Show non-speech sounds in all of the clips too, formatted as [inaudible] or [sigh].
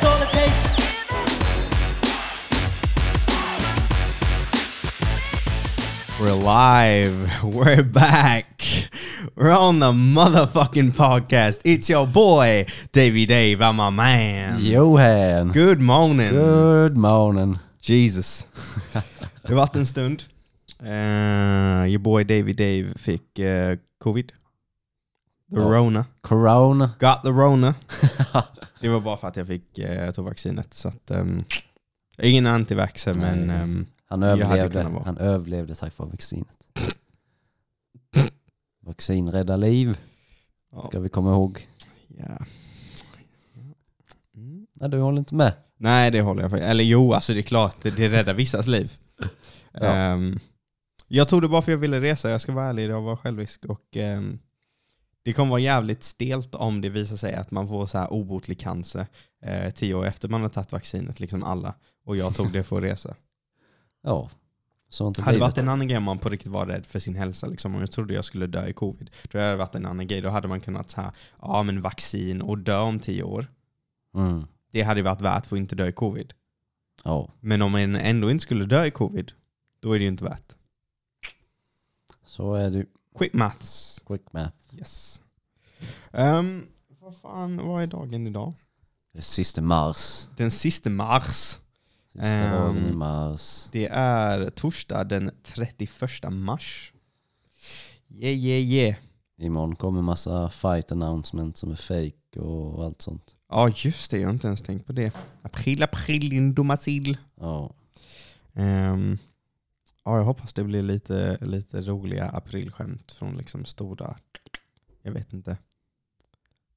That's all it takes. We're live. [laughs] We're back. We're on the motherfucking podcast. It's your boy, Davy Dave. I'm my man. Johan! Good morning. Good morning. Jesus. [laughs] Det har varit en stund. Uh, your boy Davy Dave fick uh, covid. The Ja. Rona. Corona. Got the Rona. [laughs] Det var bara för att jag fick uh, tog vaccinet. Så att, um, ingen antivaxxer men um, Han Jag överlevde, han överlevde tack vare vaccinet. Vaccin räddar liv, ja. ska vi komma ihåg. ja. Mm. Nej, du håller inte med. Nej, det håller jag på. Eller jo, alltså det är klart, det, det räddar vissas liv. Ja. Ehm, jag tog det bara för att jag ville resa, jag ska vara ärlig, jag var självisk. Och, ehm, det kommer vara jävligt stelt om det visar sig att man får så här obotlig cancer eh, tio år efter man har tagit vaccinet, liksom alla. Och jag tog det för att resa. [laughs] Ja, sånt Hade det varit en annan grej om man på riktigt var rädd för sin hälsa, liksom, om jag trodde jag skulle dö i covid, då hade det varit en annan grej. Då hade man kunnat säga, ja men vaccin och dö om tio år, Mm. det hade varit värt för att inte dö i covid. Ja, Men om man ändå inte skulle dö i covid, då är det ju inte värt. så är det. Quick maths. Quick math. Yes. Um, vad fan, vad är dagen idag? Är sista mars. Den sista mars. Sista Ehm. dagen i mars. Det är torsdag den 31 mars. Yeah, yeah, yeah. Imorgon kommer massa fight announcements som är fake och allt sånt. Ja, just det. Jag har inte ens tänkt på det. April, april, din dumma sill. Ja, Ehm, ja, jag hoppas det blir lite, lite roliga aprilskämt från liksom stora, jag vet inte.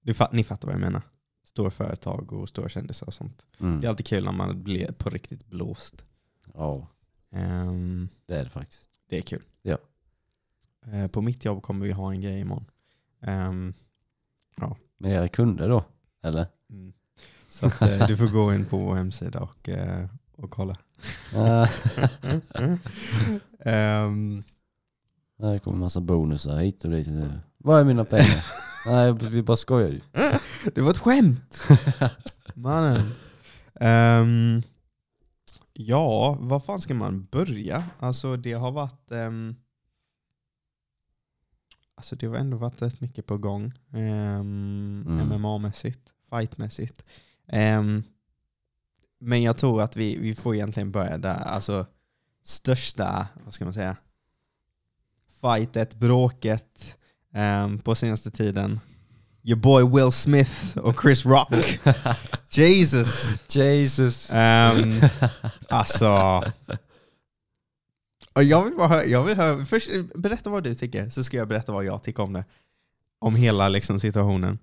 Du, ni fattar vad jag menar. Stora företag och stora kändisar och sånt. Det är mm. alltid kul när man blir på riktigt blåst. ja Ehm, det är det faktiskt. det är kul. Ja. Eh, på mitt jobb kommer vi ha en grej imorgon. Ehm, Med era kunder då? Eller? mm. Så att, eh, du får gå in på vår hemsida och, eh, och kolla. Ah, [laughs] [laughs] Ehm, Det kommer massa bonusar hit och dit. Vad är mina pengar? [laughs] Nej, vi bara skojar ju. det var ett skämt! [laughs] Mannen. Ehm, ja, vad fan ska man börja? Alltså det har varit... ehm, alltså det har ändå varit rätt mycket på gång. Um, Mm. MMA-mässigt, fightmässigt. Ehm, men jag tror att vi, vi får egentligen börja där. Alltså största, vad ska man säga, fightet, bråket ehm, på senaste tiden. Your boy Will Smith och Chris Rock. [laughs] Jesus. Jesus. Ehm, [laughs] alltså. Och jag vill bara höra, jag vill höra, först berätta vad du tycker, så ska jag berätta vad jag tycker om det. Om hela liksom, situationen.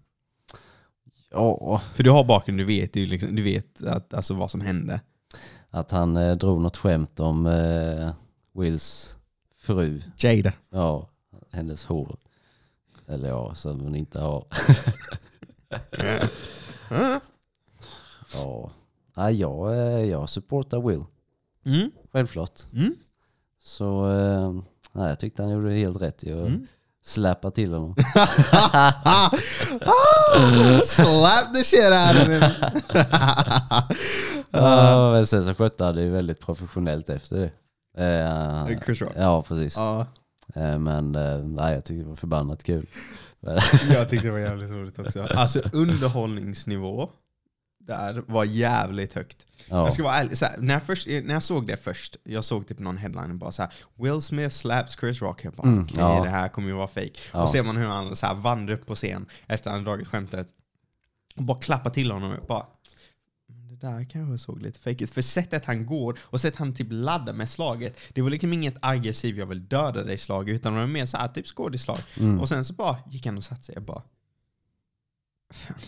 Ja, För du har bakgrund, du vet, du, liksom, du vet att, alltså, vad som hände. att han eh, drog något skämt om eh, Wills fru. Jada. Ja, hennes hår. Eller ja, som hon inte har. [laughs] Ja, ja jag, eh, jag supportar Will. Mm. Självklart. Mm. Så eh, nej, jag tyckte han gjorde helt rätt att Mm. släppa till honom. [laughs] slap the shit out of him. Ja, [laughs] men sen så skötte han det ju väldigt professionellt efter det. Eh, Chris Rock. Ja, precis. Eh, Men eh, nej, jag tyckte det var förbannat kul. [laughs] jag tyckte det var jävligt roligt också. Alltså underhållningsnivå där var jävligt högt. Ja, Jag ska vara ärlig, så här, när, jag först, när jag såg det först, jag såg typ någon headline och bara så här, Will Smith slaps Chris Rock. Jag bara Mm, okej, ja. det här kommer ju vara fake. Ja. Och ser man hur han så här vandrar upp på scen efter att han dragit skämtet och bara klappar till honom och bara där kanske såg lite fake ut. För sättet han går och sättet han typ laddar med slaget, det var liksom inget aggressivt jag vill döda dig slag utan det var mer så här typ skådisslag. mm. Och sen så bara gick han och satte sig och bara... Fan.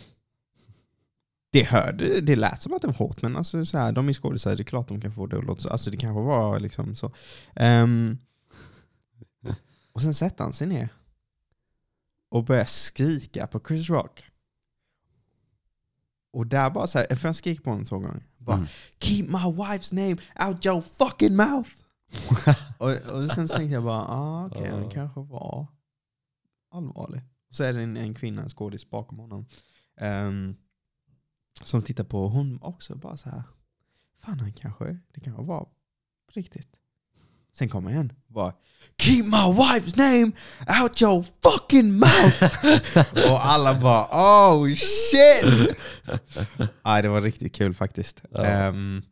Det hörde, det lät som att det var hårt, men alltså så här, de är skådisar, det är klart de kan få det att låta så. Alltså det kanske var liksom så. Ehm, och sen sätter han sig ner och börjar skrika på Chris Rock. Och där bara så här, för han skrek på honom två gånger. Bara Mm. Keep my wife's name out your fucking mouth! [laughs] och, och sen så tänkte jag bara, ah, okej, Ja. han kanske var allvarlig. Och så är det en, en kvinna, en skådis bakom honom. Ehm, som tittar på hon också bara så här. Fan han kanske, det kanske var riktigt. Sen kommer en bara Keep my wife's name out your fucking mouth! [laughs] och alla bara oh shit! ja, det var riktigt kul faktiskt. Ja. Ehm,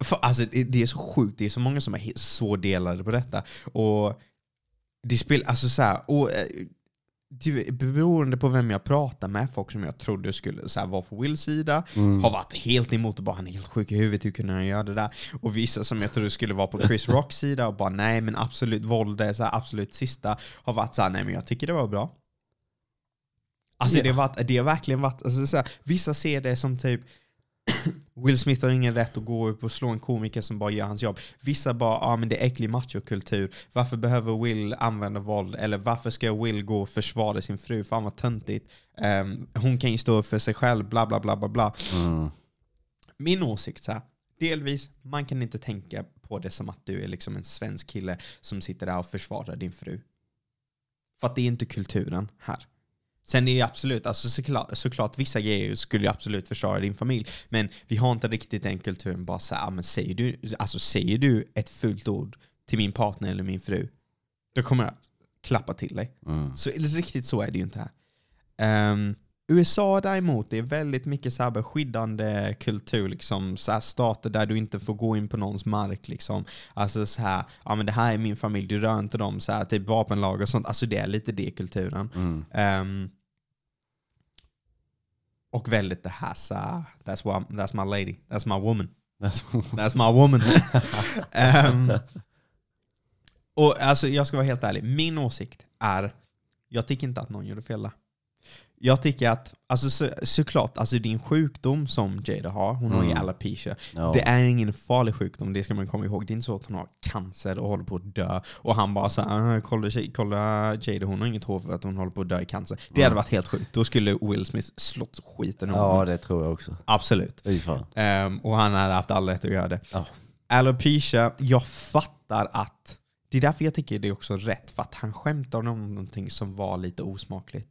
för, alltså, det, det är så sjukt, det är så många som är så delade på detta. Och det spel, alltså så här, och, det, beroende på vem jag pratar med, folk som jag trodde skulle så här, vara på Wills sida, Mm. har varit helt emot och bara han är helt sjuk i huvudet, hur kunde han göra det där? Och vissa som jag trodde skulle vara på Chris [laughs] Rocks sida och bara nej men absolut våld är så här, absolut sista, har varit så här, nej men jag tycker det var bra. Alltså Ja. det, har varit, det har verkligen varit, alltså, så här, vissa ser det som typ [coughs] Will Smith har ingen rätt att gå upp och slå en komiker som bara gör hans jobb. Vissa bara, ja ah, men det är äcklig machokultur. Varför behöver Will använda våld? Eller varför ska Will gå och försvara sin fru? Fan vad töntigt. Ehm, hon kan ju stå upp för sig själv, bla bla bla bla bla. Mm. Min åsikt så här, delvis, man kan inte tänka på det som att du är liksom en svensk kille som sitter där och försvarar din fru. För att det är inte kulturen här. Sen är det absolut, alltså såklart, såklart vissa grejer skulle ju absolut försvara din familj. Men vi har inte riktigt den kulturen bara så här, ah, men säger du, alltså säger du ett fult ord till min partner eller min fru, då kommer jag klappa till dig. Mm. Så riktigt så är det ju inte här. Ehm, USA däremot, det är väldigt mycket så här beskyddande kultur, liksom, så här stater där du inte får gå in på någons mark. Liksom. Alltså så här, ja men det här är min familj, du rör inte dem, så här, typ vapenlag och sånt. Alltså det är lite det kulturen. Mm. Ehm, och väldigt det här, så that's, what, that's my lady, that's my woman. That's- That's my woman. [laughs] Ehm, och alltså, jag ska vara helt ärlig. Min åsikt är, jag tycker inte att någon gjorde fel där. Jag tycker att, alltså så, såklart, alltså din sjukdom som Jada har, hon har ju Mm. alopecia. Ja. Det är ingen farlig sjukdom, det ska man komma ihåg. Det är inte så att hon har cancer och håller på att dö. Och han bara så här, "Ah, kolla, tjej- kolla Jada, hon har inget hår för att hon håller på att dö i cancer. Det hade Mm. varit helt sjukt. Då skulle Will Smith slått skiten ur ja, honom. det tror jag också. Absolut. Fy fan. Ehm, och han hade haft all rätt att göra det. Ja. Alopecia, jag fattar att... Det är därför jag tycker det är också rätt, för att han skämtar om någonting som var lite osmakligt.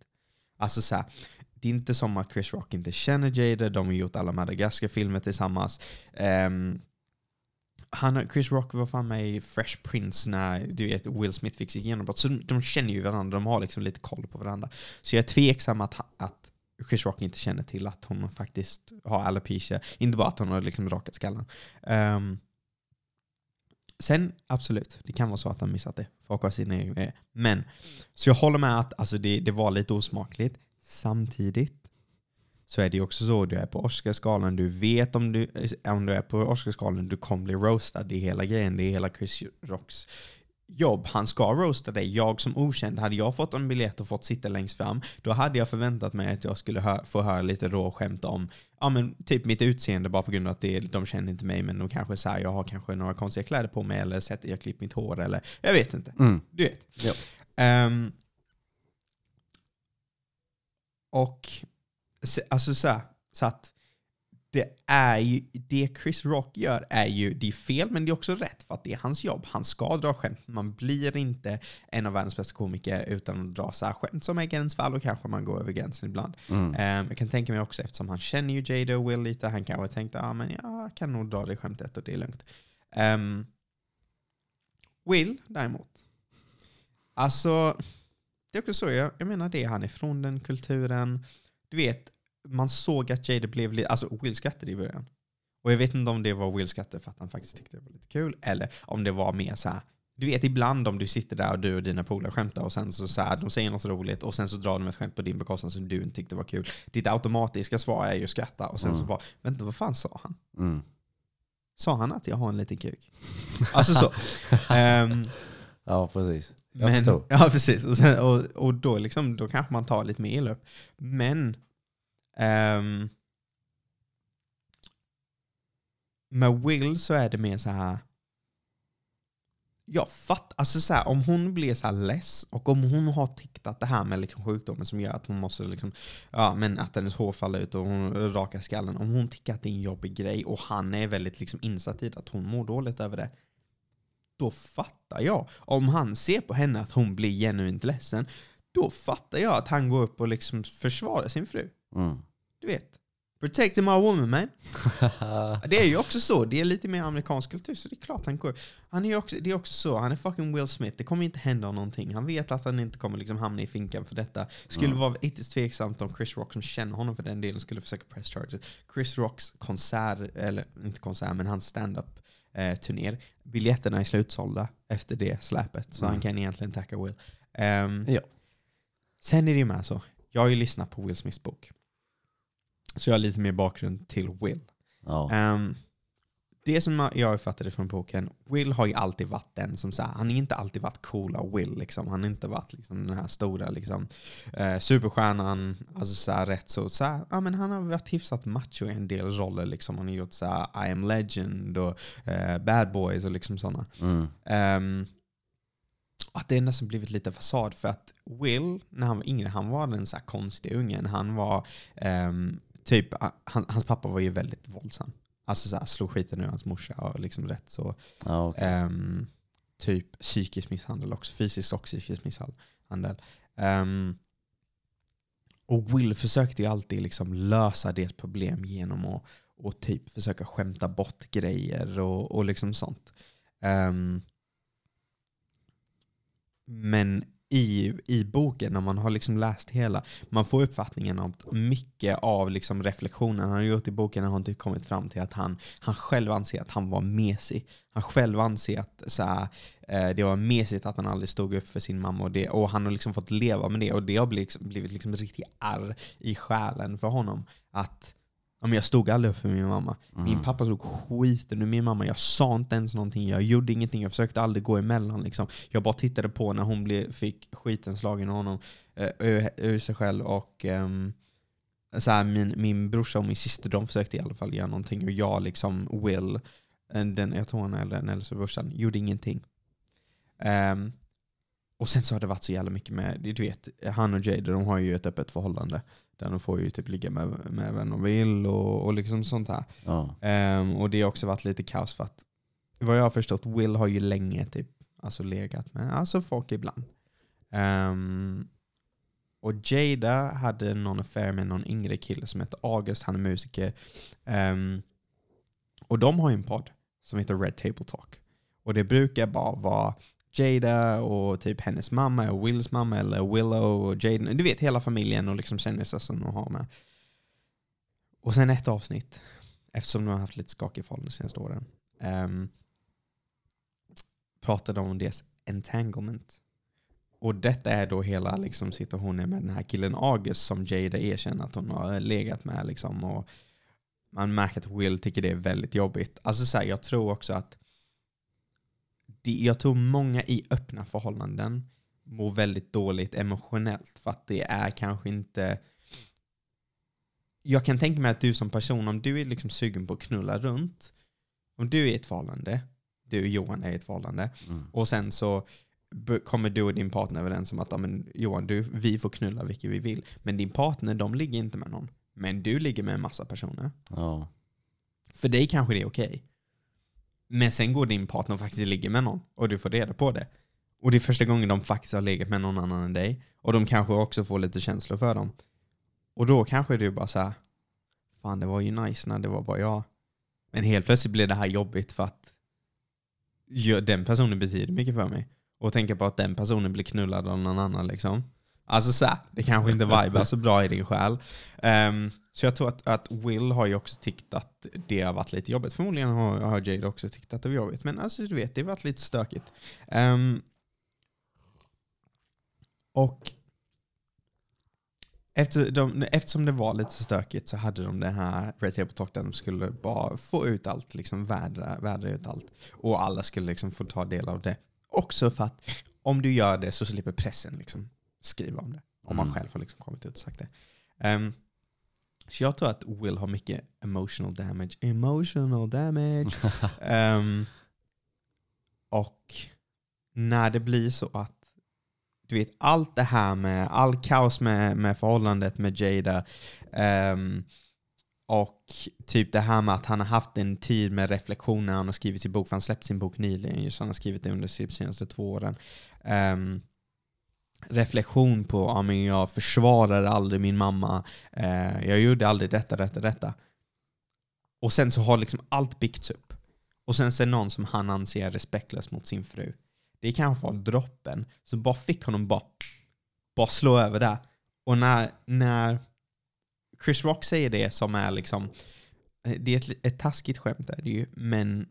Alltså så här, det är inte som att Chris Rock inte känner Jada, de har gjort alla Madagaskar-filmer tillsammans. Um, han, Chris Rock var fan med i Fresh Prince när du vet, Will Smith fick sitt genombrott. Så de, de känner ju varandra, de har liksom lite koll på varandra. Så jag är tveksam att, att Chris Rock inte känner till att hon faktiskt har alopecia. Inte bara att hon har liksom rakat skallen. Um, sen, absolut, det kan vara så att han missat det. Folk har sina egna grejer. Men, så jag håller med att alltså, det, det var lite osmakligt. Samtidigt så är det ju också så, du är på Oscarsgalan, du vet om du, eh, om du är på Oscarsgalan, du kommer bli roastad. Det är hela grejen, det är hela Chris Rocks jobb. Han ska roasta dig. Jag som okänd, hade jag fått en biljett och fått sitta längst fram, då hade jag förväntat mig att jag skulle hö- få höra lite råskämt om ja, men typ mitt utseende bara på grund av att det, de känner inte mig, men de kanske säger jag har kanske några konstiga kläder på mig eller sätter jag klippt mitt hår eller jag vet inte. Mm. Du vet. Ja. Ehm, och alltså så, här, så att det är ju, det Chris Rock gör är ju, det är fel men det är också rätt för att det är hans jobb. Han ska dra skämt. Man blir inte en av världens bästa komiker utan att dra så här skämt som är gränsfall och kanske man går över gränsen ibland. Mm. Ehm, jag kan tänka mig också eftersom han känner ju Jada och Will lite, han kanske tänkte ah, men jag kan nog dra det skämtet och det är lugnt. Ehm, Will däremot, alltså det är också så, jag, jag menar det, han är från den kulturen. Du vet, man såg att Jada blev lite, alltså Will skrattade i början. Och jag vet inte om det var Will skrattade för att han faktiskt tyckte det var lite kul, eller om det var mer så här. Du vet ibland om du sitter där och du och dina polare skämtar och sen så, så här, de säger något roligt och sen så drar de ett skämt på din bekostnad som du inte tyckte var kul. Ditt automatiska svar är ju att skratta och sen så Mm. bara, vänta vad fan sa han? Mm. Sa han att jag har en liten kuk? Alltså så. [laughs] Ehm, Ja, precis. Jag men, förstår. [laughs] Ja, precis. Och, sen, och, och då, liksom, då kanske man tar lite mer illa upp. Men Um, med Will så är det mer så här. Jag fattar, alltså så här, om hon blir så här less och om hon har tyckt att det här med liksom sjukdomen som gör att hon måste liksom, ja men att hennes hår faller ut och hon rakar skallen. Om hon tycker att det är en jobbig grej och han är väldigt liksom insatt i det, att hon mår dåligt över det då fattar jag. Om han ser på henne att hon blir genuint ledsen, då fattar jag att han går upp och liksom försvarar sin fru. Mm. Du vet. Protecting my woman man. [laughs] Det är ju också så, det är lite mer amerikansk kultur så det är klart han går. Han är ju också, det är också så, han är fucking Will Smith, det kommer inte hända någonting. Han vet att han inte kommer liksom hamna i finkan för detta. Skulle Mm. vara ytterst tveksamt om Chris Rock som känner honom för den delen skulle försöka press charges. Chris Rocks konsert, eller inte konsert men hans stand-up eh, turnér. Biljetterna är slutsålda efter det släpet så Mm. han kan egentligen tacka Will. Ehm, Ja. Sen är det ju med så, jag har ju lyssnat på Will Smiths bok. Så jag har lite mer bakgrund till Will. Ja. Ehm, det som jag fattade från boken, Will har ju alltid varit den som så här, han har inte alltid varit coola Will liksom. Han har inte varit liksom den här stora liksom, eh, superstjärnan, alltså så här, rätt så, så här, ja men han har varit hyfsat macho i en del roller liksom. Han har gjort så här, I am legend och eh, Bad Boys och liksom sådana. Mm. Um, att det är nästan blivit lite fasad för att Will, när han var yngre, han var den så här konstiga ungen. Han var ehm, typ, han, hans pappa var ju väldigt våldsam. Alltså så här, slog skiten ur hans morsa och liksom rätt så. Ja, okej. ehm, typ psykisk misshandel också, fysisk och psykisk misshandel. Ehm, och Will försökte ju alltid liksom lösa det problem genom att och typ försöka skämta bort grejer och, och liksom sånt. Ehm, men i, i boken, när man har liksom läst hela, man får uppfattningen om att mycket av liksom reflektionen han har gjort i boken har inte kommit fram till att han, han själv anser att han var mesig. Han själv anser att så här, eh, det var mesigt att han aldrig stod upp för sin mamma och, det, och han har liksom fått leva med det och det har blivit, blivit liksom riktigt arr i själen för honom. Att ja, men jag stod aldrig upp för min mamma. Min Mm. pappa slog skiten ur min mamma. Jag sa inte ens någonting. Jag gjorde ingenting. Jag försökte aldrig gå emellan. Liksom. Jag bara tittade på när hon blev, fick skiten slagen av honom eh, ur, ur sig själv. Och ehm, så här, min, min brorsa och min syster de försökte i alla fall göra någonting. Och jag liksom, Will, eh, den, jag tror han är den äldsta brorsan, gjorde ingenting. Ehm, och sen så har det varit så jävla mycket med, du vet, han och Jade de har ju ett öppet förhållande. Där de får ju typ ligga med, med vem de vill och, och liksom sånt här. Ja. Ehm, och det har också varit lite kaos för att vad jag har förstått, Will har ju länge typ alltså legat med alltså folk ibland. Ehm, och Jada hade någon affär med någon yngre kille som heter August, han är musiker. Ehm, och de har ju en podd som heter Red Table Talk. Och det brukar bara vara Jada och typ hennes mamma och Wills mamma eller Willow och Jaden. Du vet hela familjen och liksom kändisar som de har med. Och sen ett avsnitt, eftersom de har haft lite skakig förhållande de senaste åren, um, pratade om deras entanglement. Och detta är då hela liksom, situationen med den här killen August som Jada erkänner att hon har legat med. Liksom, och man märker att Will tycker det är väldigt jobbigt. Alltså så här, jag tror också att det, jag tror många i öppna förhållanden mår väldigt dåligt emotionellt för att det är kanske inte jag kan tänka mig att du som person, om du är liksom sugen på att knulla runt, om du är i ett förhållande, du och Johan är i ett förhållande, Mm. och sen så kommer du och din partner överens om att ja, men, Johan, du, vi får knulla vilket vi vill. Men din partner, de ligger inte med någon. Men du ligger med en massa personer. Ja. För dig kanske det är okej. Men sen går din partner och faktiskt ligger med någon och du får reda på det. Och det är första gången de faktiskt har legat med någon annan än dig. Och de kanske också får lite känslor för dem. Och då kanske du bara såhär, fan det var ju nice när det var bara jag. Men helt plötsligt blir det här jobbigt för att den personen betyder mycket för mig. Och tänka på att den personen blir knullad av någon annan liksom. Alltså såhär, det kanske inte vibar så bra i din själ. Um, så jag tror att, att Will har ju också tyckt att det har varit lite jobbigt. Förmodligen har, har Jade också tyckt att det var jobbigt. Men alltså du vet, det har varit lite stökigt. Ehm, och efter de, eftersom det var lite stökigt så hade de det här Red Table Talk där de skulle bara få ut allt, liksom vädra, vädra ut allt. Och alla skulle liksom få ta del av det. Också för att om du gör det så slipper pressen liksom skriva om det. Om man Mm. själv har liksom kommit ut och sagt det. Ehm, så jag tror att Will har mycket emotional damage. Emotional damage. [laughs] Ehm, och när det blir så att du vet, allt det här med all kaos med, med förhållandet med Jada ehm, och typ det här med att han har haft en tid med reflektion när han har skrivit sin bok, för han släppte sin bok nyligen, just han har skrivit det under de senaste två åren. Ehm, reflektion på ja, men jag försvarade aldrig min mamma, eh, jag gjorde aldrig detta, detta, detta. Och sen så har liksom allt byggts upp. Och sen så är någon som han anser är respektlös mot sin fru. Det kanske var droppen som bara fick honom bara, bara slå över där. Och när, när Chris Rock säger det som är liksom, eh, det är ett, ett taskigt skämt är det ju, men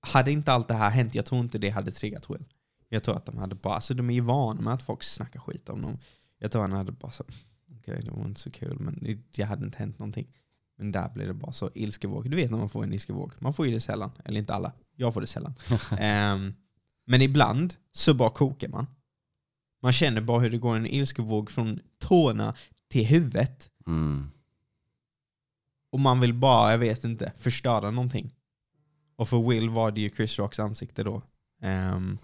hade inte allt det här hänt, jag tror inte det hade triggat Will. Jag tror att de hade bara, alltså de är ju vana med att folk snackar skit om dem. Jag tror han hade bara så, okej okay, det var inte så kul men det, det hade inte hänt någonting. Men där blir det bara så ilskevåg. Du vet när man får en ilskevåg. Man får ju det sällan. Eller inte alla. Jag får det sällan. um, [laughs] men ibland så bara kokar man. Man känner bara hur det går en ilskevåg från tårna till huvudet. Mm. Och man vill bara, jag vet inte, förstöra någonting. Och för Will var det ju Chris Rocks ansikte då. [laughs] Um,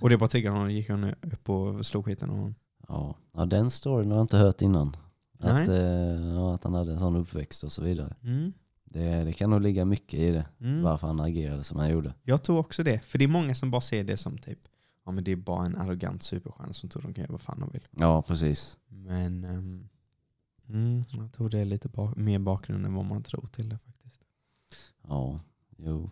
och det bara triggade honom gick han upp och slog skiten av honom. Ja. ja, den storyn har jag inte hört innan. Att, eh, ja, att han hade en sån uppväxt och så vidare. Mm. Det, det kan nog ligga mycket i det. Mm. Varför han agerade som han gjorde. Jag tror också det. För det är många som bara ser det som typ, ja men det är bara en arrogant superstjärna som tror de kan göra vad fan de vill. Ja, precis. Men ehm, mm, jag tror det är lite ba- mer bakgrund än vad man tror till det faktiskt. Ja, jo.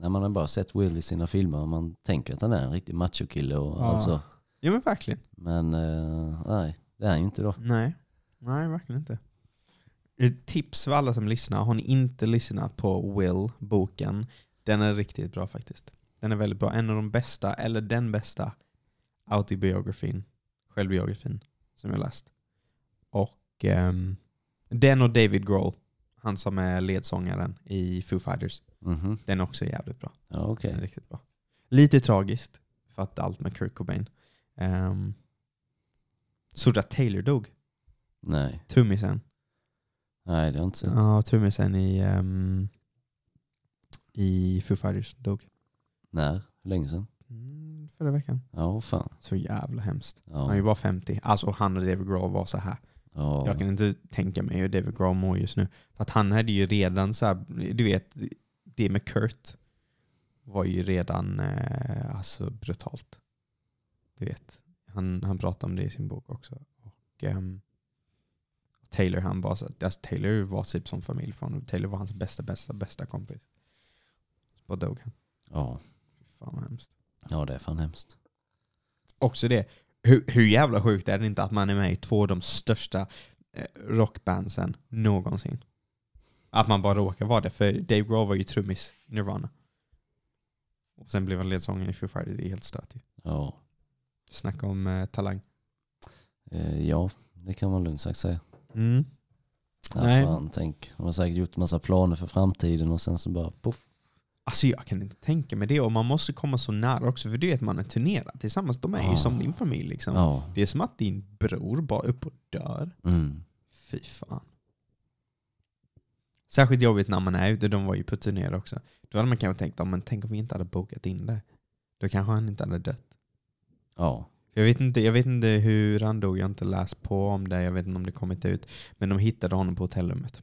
När man har bara sett Will i sina filmer och man tänker att han är en riktig machokille och Ja. allt så. Ja men verkligen. Men eh, nej, det är han ju inte då. Nej, nej verkligen inte. Ett tips för alla som lyssnar, har ni inte lyssnat på Will, boken, den är riktigt bra faktiskt. Den är väldigt bra. En av de bästa, eller den bästa, autobiografin, självbiografin som jag läst. Och ehm, den och David Grohl, han som är ledsångaren i Foo Fighters, Mhm. den är också jävligt bra. Ja. Den är riktigt bra. Lite tragiskt, för att allt med Kurt Cobain. Um, såg att Taylor dog? Nej. Trummisen. Nej, det har jag inte sett. Ja, trummisen i, um, i Foo Fighters dog. När? Hur länge sedan? Mm, förra veckan. Ja, fan. Så jävla hemskt. Ja. Han är ju bara 50. Alltså han och David Grohl var så här. ja. Jag kan inte tänka mig hur David Grohl mår just nu. För att han hade ju redan så här, du vet, det med Kurt var ju redan eh, alltså brutalt. Du vet, han, han pratar om det i sin bok också. Och ehm, Taylor, han var så, alltså Taylor var typ som familj för honom. Taylor var hans bästa, bästa, bästa kompis. Så bara dog han. ja. Fan vad hemskt. ja, det är fan hemskt. Också det, hur, hur jävla sjukt är det inte att man är med i två av de största eh, rockbandsen någonsin? Att man bara råkar vara det, för Dave Grohl var ju trummis i Nirvana. Och sen blev han ledsångare i Foo Fighters, det är helt stört ju. Ja. Snacka om eh, talang. Eh, ja, det kan man lugnt sagt säga. Mm. Ja, Nej. fan, tänk. De har säkert gjort massa planer för framtiden och sen så bara poff. Alltså jag kan inte tänka mig det, och man måste komma så nära också, för du vet man är turnerad tillsammans, de är ju Ja. som din familj liksom. Ja. Det är som att din bror bara upp och dör. Mm. Fy fan. Särskilt jobbigt när man är ute, de var ju på turné också. Då hade man kanske tänkt, ja, men tänk om vi inte hade bokat in det. Då kanske han inte hade dött. Ja. Jag, vet inte, jag vet inte hur han dog, jag har inte läst på om det, jag vet inte om det kommit ut. Men de hittade honom på hotellrummet.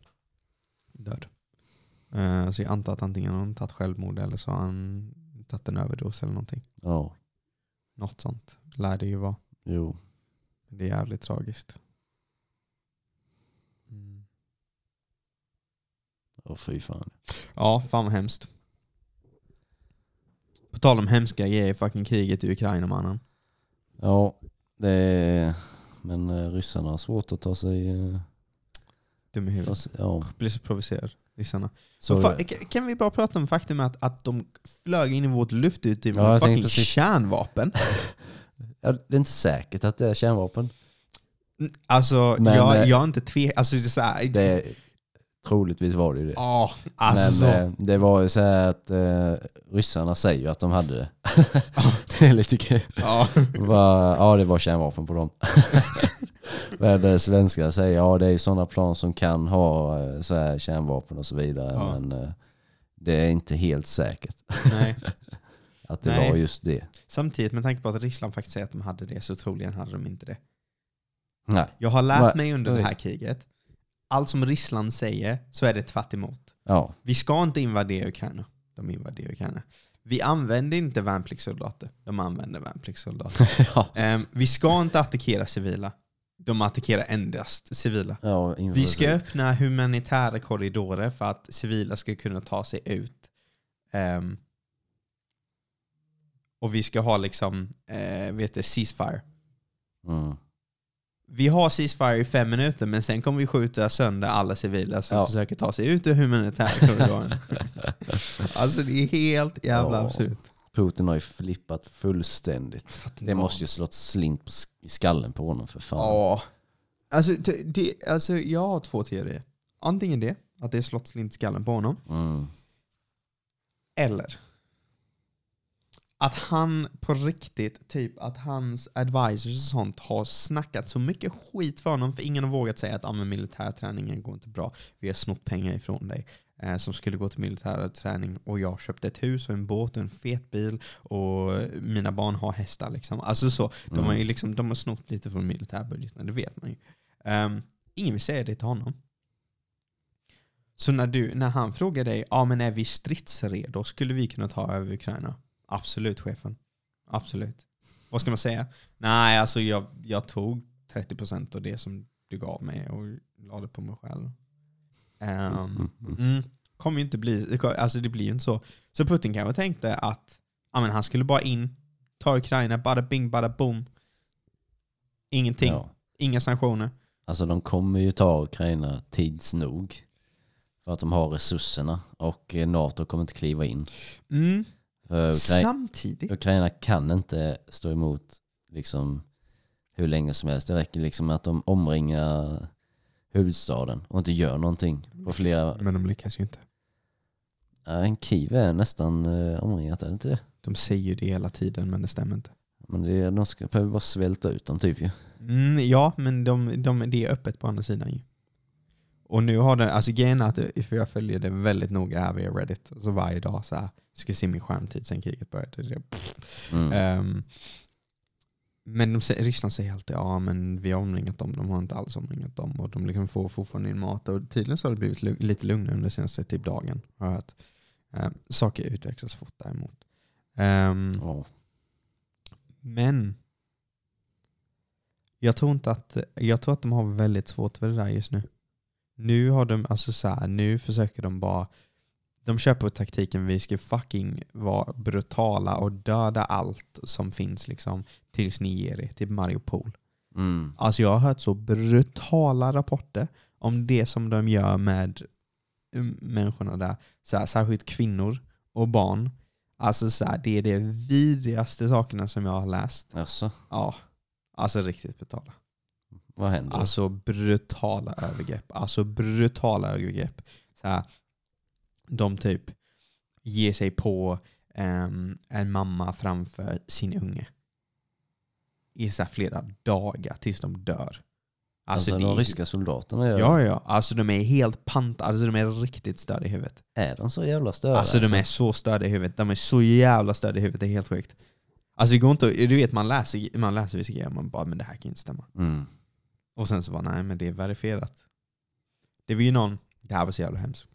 Död. Eh, så jag antar att antingen har han tagit självmord eller så har han tagit en överdos eller någonting. Ja. Något sånt lär det ju vara. Jo. Det är jävligt tragiskt. Åh fy fan. Ja, fan vad hemskt. På tal om hemska grejer, fucking kriget i Ukraina mannen. Ja, det är... Men eh, ryssarna har svårt att ta sig... eh, Dum i huvudet. ja. Blir så provocerad, ryssarna. Så, Så fa- kan- vi bara prata om faktum att, att de flög in i vårt luftutrymme Ja, med fucking precis- kärnvapen? [laughs] ja, det är inte säkert att det är kärnvapen. Alltså, Men, jag, eh, jag är inte tve... Alltså, det är så här, Det, troligtvis var det ju det. Ja, alltså. Men eh, det var ju så här att eh, ryssarna säger ju att de hade det. [laughs] det är lite kul. ja. Bara, Ja, det var kärnvapen på dem. [laughs] Men det svenska säger ja, det är ju sådana plan som kan ha eh, så här kärnvapen och så vidare. Ja. Men eh, det är inte helt säkert Nej. [laughs] att det Nej. var just det. Samtidigt, med tanke på att Ryssland faktiskt säger att de hade det, så troligen hade de inte det. Nej. Jag har lärt Va- mig under det här kriget, allt som Ryssland säger så är det tvärt emot. Ja, Vi ska inte invadera Ukraina. De invaderar Ukraina. vi använder inte värnpliktssoldater. De använder värnpliktssoldater. [laughs] ja. Ehm, vi ska inte attackera civila. De attackerar endast civila. Ja, Vi ska öppna humanitära korridorer för att civila ska kunna ta sig ut. Ehm, och vi ska ha liksom, eh, vet du, ceasefire. Mm. Vi har ceasefire i fem minuter men sen kommer vi skjuta sönder alla civila som Ja. försöker ta sig ut ur humanitära korridoren. [laughs] alltså det är helt jävla Ja. absurt. Putin har ju flippat fullständigt. Det måste ju slått slint i skallen på honom för fan. Ja. Alltså, det, alltså jag har två teorier. Antingen det, att det är slått slint i skallen på honom. Mm. Eller att han på riktigt, typ att hans advisors och sånt har snackat så mycket skit för honom för ingen har vågat säga att ah, men militärträningen går inte bra. Vi har snott pengar ifrån dig eh, som skulle gå till militär träning och jag köpte ett hus och en båt och en fet bil och mina barn har hästar. Liksom. Alltså så. De, har ju liksom, de har snott lite från militärbudgeten, det vet man ju. Ehm, ingen vill säga det till honom. Så när, du, när han frågar dig, ja men är vi stridsredo? Skulle vi kunna ta över Ukraina? Absolut chefen. Absolut. Vad ska man säga? Nej, alltså jag, jag tog 30% av det som du gav mig och la det på mig själv. Ehm, mm, kommer ju inte bli, alltså det blir ju inte så. Så Putin kanske tänkte att ja, men han skulle bara in, ta Ukraina, bada bing, bada boom. Ingenting, Ja. inga sanktioner. Alltså de kommer ju ta Ukraina tids nog. För att de har resurserna och eh, NATO kommer inte kliva in. Mm. För Ukra- Samtidigt, Ukraina kan inte stå emot liksom hur länge som helst. Det räcker liksom att de omringar huvudstaden och inte gör någonting på flera... men de lyckas ju inte. Ja, en Kiev är nästan eh, omringat, är det inte det? De säger det hela tiden men det stämmer inte. Men det, de ska behöver bara svälta ut dem typ ju. Mm, ja, men de, de, det är öppet på andra sidan ju. Och nu har det, alltså grejen är att, för jag följer det väldigt noga här via Reddit, alltså varje dag så här, ska se min skärmtid sen kriget började. Mm. Ehm, men de, Ryssland säger alltid ja men vi har omringat dem, de har inte alls omringat dem och de liksom får fortfarande in mat. Och tydligen så har det blivit lite lugnare under senaste typ dagen. Har jag hört. Ehm, saker utvecklas fort däremot. Ehm, Ja. men jag tror inte att, jag tror att de har väldigt svårt för det där just nu. Nu har de, alltså så här, nu försöker de bara, de kör på taktiken vi ska fucking vara brutala och döda allt som finns liksom tills ni ger er, till Mariupol. Mm. Alltså jag har hört så brutala rapporter om det som de gör med mm, människorna där. Så här, särskilt kvinnor och barn. Alltså så här, det är de vidrigaste sakerna som jag har läst. Alltså, Ja, alltså riktigt brutala. vad händer? Alltså brutala övergrepp. Alltså brutala övergrepp. Så här, de typ ger sig på ehm, en mamma framför sin unge. I så flera dagar tills de dör. alltså, det de är- ryska soldaterna gör Ja, ja. Alltså de är helt pant, alltså de är riktigt störda i huvudet. Är de så jävla störda? Alltså de är så störda i huvudet. De är så jävla störda i huvudet, det är helt sjukt. Alltså det går inte du vet man läser, man läser vissa grejer och man bara men det här kan inte stämma. Mm. Och sen så bara nej men det är verifierat. Det var ju någon, det här var så jävla hemskt.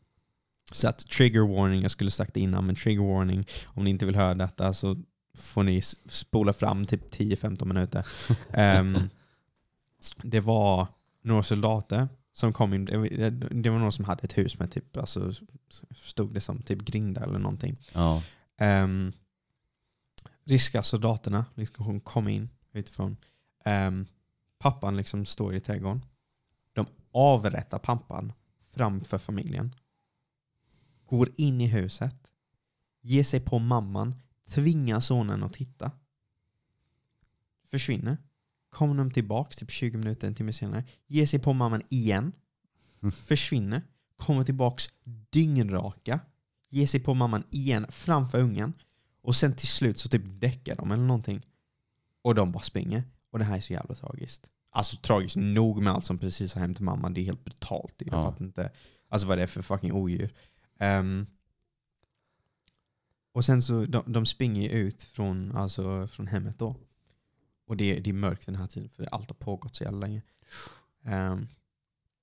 Så att trigger warning, jag skulle sagt det innan men trigger warning, om ni inte vill höra detta så får ni spola fram typ 10-15 minuter. [laughs] Ehm, det var några soldater som kom in, det var- var någon som hade ett hus med typ, alltså stod det som typ grindar eller någonting. Ja. Um, ryska soldaterna liksom kom in utifrån. Ehm, pappan liksom står i trädgården. De avrättar pappan framför familjen. Går in i huset. Ger sig på mamman. Tvingar sonen att titta. Försvinner. Kommer de tillbaks typ 20 minuter, en timme senare. Ger sig på mamman igen. Mm. Försvinner. Kommer tillbaks dyngraka ger sig på mamman igen framför ungen och sen till slut så typ däckar de eller någonting. Och de bara springer. Och det här är så jävla tragiskt. Alltså tragiskt nog med allt som precis har hänt mamman. Det är helt brutalt. Jag Ja. fattar inte alltså vad det är för fucking odjur. Ehm, och sen så, de, de springer ut från, alltså, från hemmet då. Och det, det är mörkt den här tiden för allt har pågått så jävla länge. Ehm,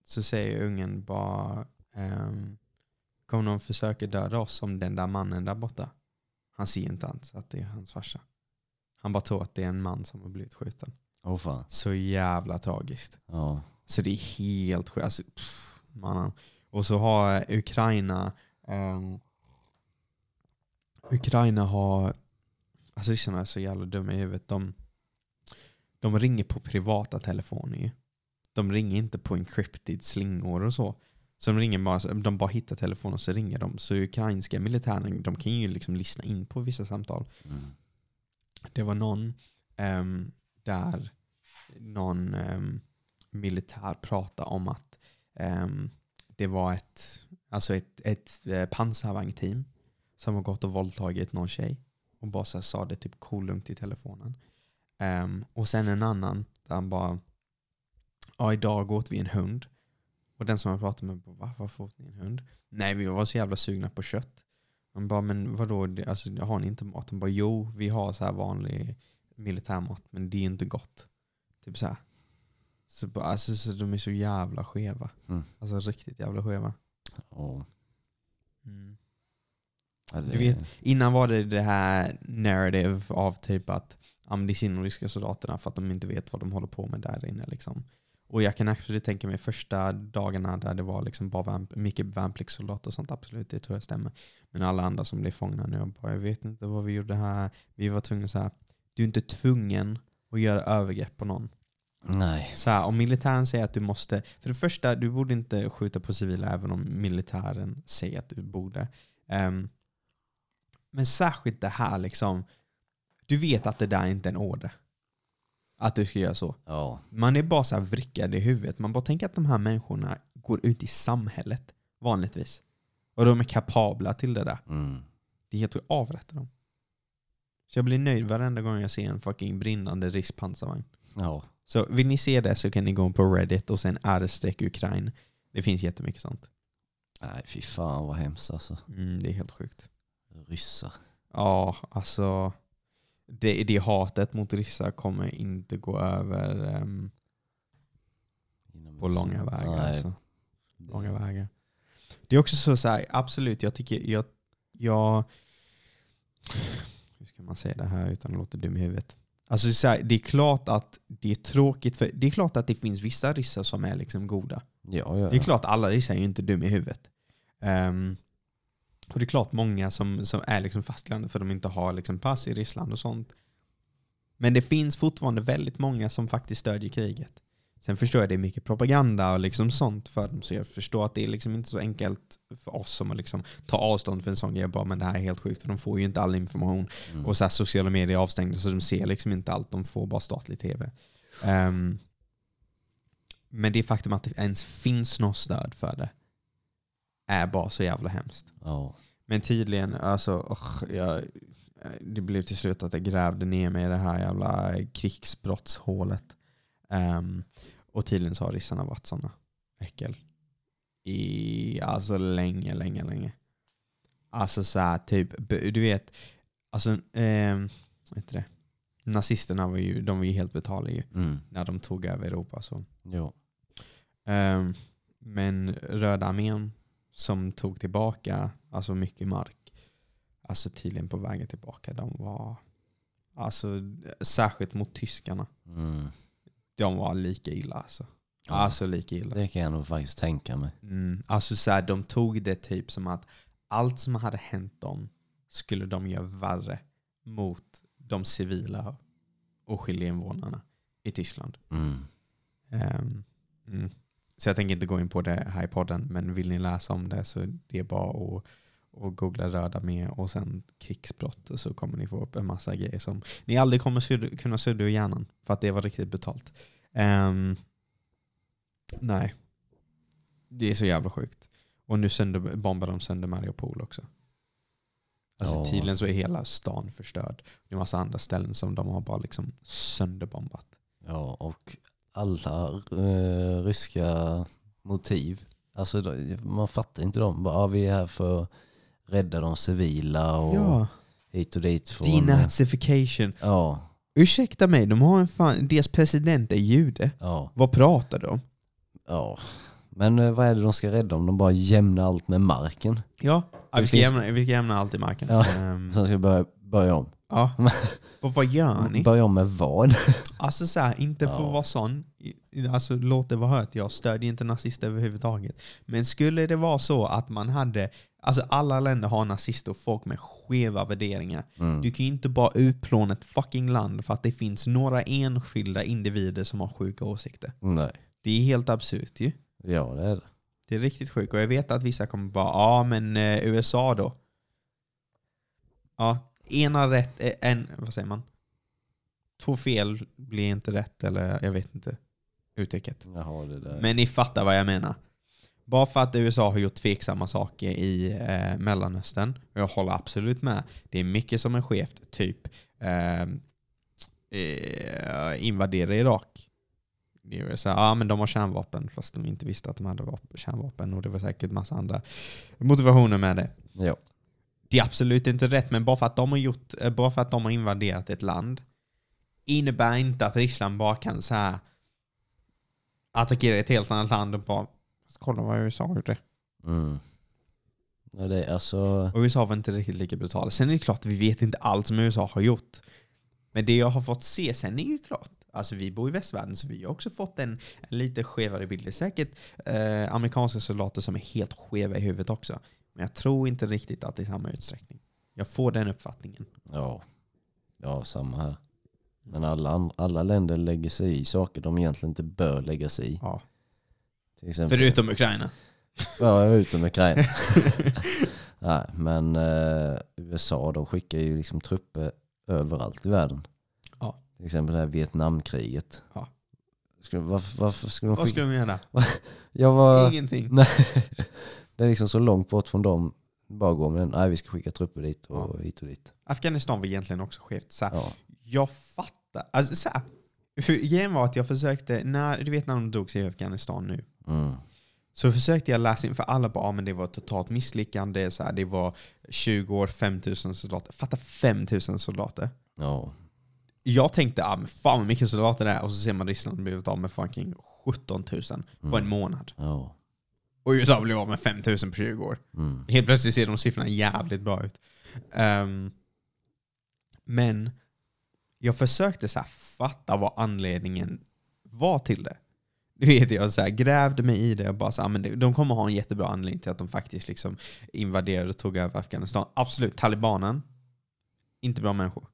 så säger ungen bara um, Kommer någon försöka döda oss som den där mannen där borta? Han ser inte ens att det är hans farsa. Han bara tror att det är en man som har blivit skjuten. Åh fan. Så jävla tragiskt. Ja. Så det är helt sjukt. Alltså, mannen. och så har Ukraina ehm, Ukraina har Alltså ryssarna är så jävla dumma i huvudet. De, de ringer på privata telefoner. De ringer inte på encrypted slingor och så. Så de ringer bara, de bara hittar telefonen och så ringer de. Så ukrainska militären de kan ju liksom lyssna in på vissa samtal. Mm. Det var någon ehm, där någon ehm, militär pratade om att ehm, det var ett, alltså ett, ett eh, pansarvagnteam som har gått och våldtagit någon tjej. Och bara så sa det typ kolugnt i telefonen. Ehm, och sen en annan där han bara Ja idag åt vi en hund. Och den som jag pratade med bara Va, varför åt ni en hund? Nej vi var så jävla sugna på kött. Han bara men vadå, alltså, har ni inte mat? Han bara jo vi har så här vanlig militärmat men det är inte gott. Typ så här. Så, alltså, så de är så jävla skeva. Mm. Alltså riktigt jävla skeva. Och, ja, det, Du vet- Innan var det det här narrative av typ att ja, det är synd om ryska soldaterna för att de inte vet vad de håller på med där inne. Liksom. Och jag kan absolut tänka mig första dagarna där det var liksom bara värn, mycket värnpliktssoldater och sånt, absolut, det tror jag stämmer. Men alla andra som blev fångna nu, jag, bara, jag vet inte vad vi gjorde här. Vi var tvungna så här. du är inte tvungen att göra övergrepp på någon. Nej. Så här, om militären säger att du måste, för det första, du borde inte skjuta på civila även om militären säger att du borde. Ehm, men särskilt det här liksom, du vet att det där inte är en order. Att du ska göra så. Ja. Man är bara så här vrickad i huvudet. Man bara tänker att de här människorna går ut i samhället vanligtvis. Och de är kapabla till det där. Mm. Det är helt sjukt. Avrätta dem. Så jag blir nöjd varenda gång jag ser en fucking brinnande rysk pansarvagn. Ja. Så vill ni se det så kan ni gå på Reddit och sen r Ukraina. Det finns jättemycket sånt. Nej fy fan vad hemskt alltså. Mm, det är helt sjukt. Ryssar. Ja, alltså. Det, det hatet mot ryssar kommer inte gå över Inom på långa vägar. Nej, Alltså. Långa vägar. Det är också så, så här, absolut, jag tycker, jag, jag, hur ska man säga det här utan att låta dum i huvudet? Alltså så här, det är klart att det är tråkigt, för det är klart att det finns vissa ryssar som är liksom goda. Ja, ja. Det är klart alla ryssar är ju inte dum i huvudet. Ehm, och det är klart många som, som är liksom fastlandet för att de inte har liksom pass i Ryssland och sånt. Men det finns fortfarande väldigt många som faktiskt stödjer kriget. Sen förstår jag det är mycket propaganda och liksom sånt för dem, så jag förstår att det är liksom inte så enkelt för oss som att liksom ta avstånd för en sån grej. Bara, men det här är helt sjukt för de får ju inte all information. Mm. Och så här, sociala medier är avstängda så de ser liksom inte allt, de får bara statlig tv. Ehm, men det faktum att det ens finns något stöd för det är bara så jävla hemskt. Ja. Men tydligen, alltså, och jag, det blev till slut att jag grävde ner mig i det här jävla krigsbrottshålet. Ehm, och tydligen så har ryssarna varit sådana äckel. I, alltså länge, länge, länge. Alltså så här, typ, du vet, alltså, ehm, vad heter det? Nazisterna var ju, de var ju helt brutala ju, Mm. när de tog över Europa. Så. Jo. Ehm, men Röda armén som tog tillbaka alltså mycket mark, alltså tydligen på vägen tillbaka, de var, alltså särskilt mot tyskarna, Mm. De var lika illa alltså. Ja. Alltså lika illa. Det kan jag nog faktiskt tänka mig. Mm, alltså så här, de tog det typ som att allt som hade hänt dem skulle de göra värre mot de civila oskyldiga invånarna i Tyskland. Mm. Ehm, mm. Så jag tänker inte gå in på det här i podden, men vill ni läsa om det så det är bara att, att googla röda med och sen krigsbrott så kommer ni få upp en massa grejer som ni aldrig kommer sudda, kunna sudda ur hjärnan för att det var riktigt brutalt. Ehm, nej, det är så jävla sjukt. Och nu sönder, bombar de sönder Mariupol också. Alltså Ja. tydligen så är hela stan förstörd. Det är massa andra ställen som de har bara liksom sönderbombat. Ja, och alla eh, ryska motiv. Alltså man fattar inte dem. Bara, ah, vi är här för rädda de civila och Ja, hit och dit. Från, denazification. Ja, Ursäkta mig, de har en fan, deras president är jude. ja, Vad pratar de ja. Men eh, vad är det de ska rädda om de bara jämnar allt med marken? Ja, Det vi, ska jämna, vi ska jämna allt i marken. Ja. Ehm, Sen ska vi börja, börja om. ja. [laughs] Och vad gör ni? Börja om med vad? [laughs] Alltså så här, inte för att Ja. vara sån, alltså låt det vara hört, jag stödjer inte nazister överhuvudtaget. Men skulle det vara så att man hade, alltså alla länder har nazister och folk med skeva värderingar. Mm. Du kan ju inte bara utplåna ett fucking land för att det finns några enskilda individer som har sjuka åsikter. Nej. Det är helt absurt ju. Ja det är det. Det är riktigt sjukt. Och jag vet att vissa kommer bara, ja men eh, USA då? Ja, ena rätt, eh, en, vad säger man? Två fel blir inte rätt, eller jag vet inte uttrycket. Jaha det där. Men ni fattar vad jag menar. Bara för att USA har gjort tveksamma saker i eh, Mellanöstern, och jag håller absolut med, det är mycket som är skevt, typ eh, eh, invadera Irak. Det är så här, ja men de har kärnvapen fast de inte visste att de hade vap- kärnvapen och det var säkert massa andra motivationer med det. Ja. Det är absolut inte rätt, men bara för att de har, gjort, eh, bara för att de har invaderat ett land innebär inte att Ryssland bara kan så här attackera ett helt annat land och bara kolla vad USA har gjort det. Mm. ja det är alltså... Och USA var inte riktigt lika brutala. Sen är det klart att vi vet inte allt som USA har gjort. Men det jag har fått se sen är ju klart. Alltså vi bor i västvärlden så vi har också fått en, en lite skevare bild. Det är säkert eh, amerikanska soldater som är helt skeva i huvudet också. Men jag tror inte riktigt att det är samma utsträckning. Jag får den uppfattningen. Ja. Ja samma här. Men alla, alla länder lägger sig i saker de egentligen inte bör lägga sig i. Ja. Till exempel, Förutom Ukraina. Ja, utom Ukraina. [laughs] Nej, men eh, USA de skickar ju liksom trupper överallt i världen. Ja. Till exempel det här Vietnamkriget. Ja. Skulle, varför, varför skulle de Vad skulle de göra? [laughs] Jag var, Ingenting. [laughs] nej, det är liksom så långt bort från dem. Bara gå med nej vi ska skicka trupper dit och hit och dit. Afghanistan var egentligen också skevt. Så här, Ja. Jag fattar. Alltså så här, för grejen var att jag försökte, när, du vet när de dog sig i Afghanistan nu. Mm. Så försökte jag läsa in, för alla bara, ah, men det var totalt misslyckande. Så här, det var 20 år, 5000 soldater. Fatta 5000 soldater. Ja. Jag tänkte, ah, men fan vad mycket soldater det är. Och så ser man Ryssland blivit av med fucking 17 000 på en månad. Ja. Och USA blev av med 5000 på 20 år. Mm. Helt plötsligt ser de siffrorna jävligt bra ut. Ehm, men jag försökte så fatta vad anledningen var till det. [laughs] Du vet, jag så här grävde mig i det och bara så här, men det- de kommer ha en jättebra anledning till att de faktiskt liksom invaderade och tog över Afghanistan. Absolut, talibanen, inte bra människor.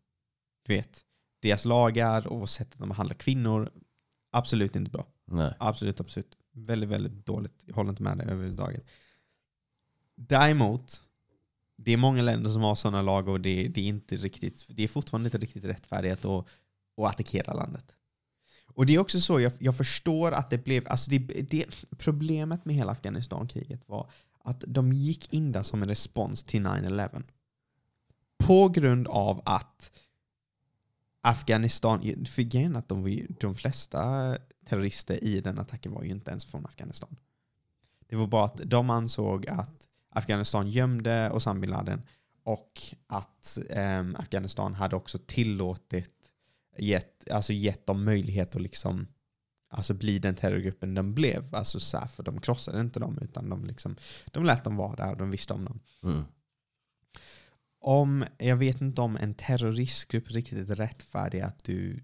Du vet, deras lagar och sättet de behandlar kvinnor, absolut inte bra. Nej. Absolut, absolut. Väldigt, väldigt dåligt. Jag håller inte med dig överhuvudtaget. Däremot, det är många länder som har sådana lagar och det, det är inte riktigt, det är fortfarande inte riktigt rättfärdigt att, att attackera landet. Och det är också så, jag, jag förstår att det blev, alltså det, det, problemet med hela Afghanistankriget var att de gick in där som en respons till 9-11. På grund av att Afghanistan, för grejen är att de, ju, de flesta terrorister i den attacken var ju inte ens från Afghanistan. Det var bara att de ansåg att Afghanistan gömde Osama bin Laden och att ehm, Afghanistan hade också tillåtit, gett, alltså gett dem möjlighet att liksom alltså bli den terrorgruppen de blev. Alltså så här, för de krossade inte dem utan de, liksom, de lät dem vara där och de visste om dem. Mm. Om, jag vet inte om en terroristgrupp riktigt är rättfärdig att du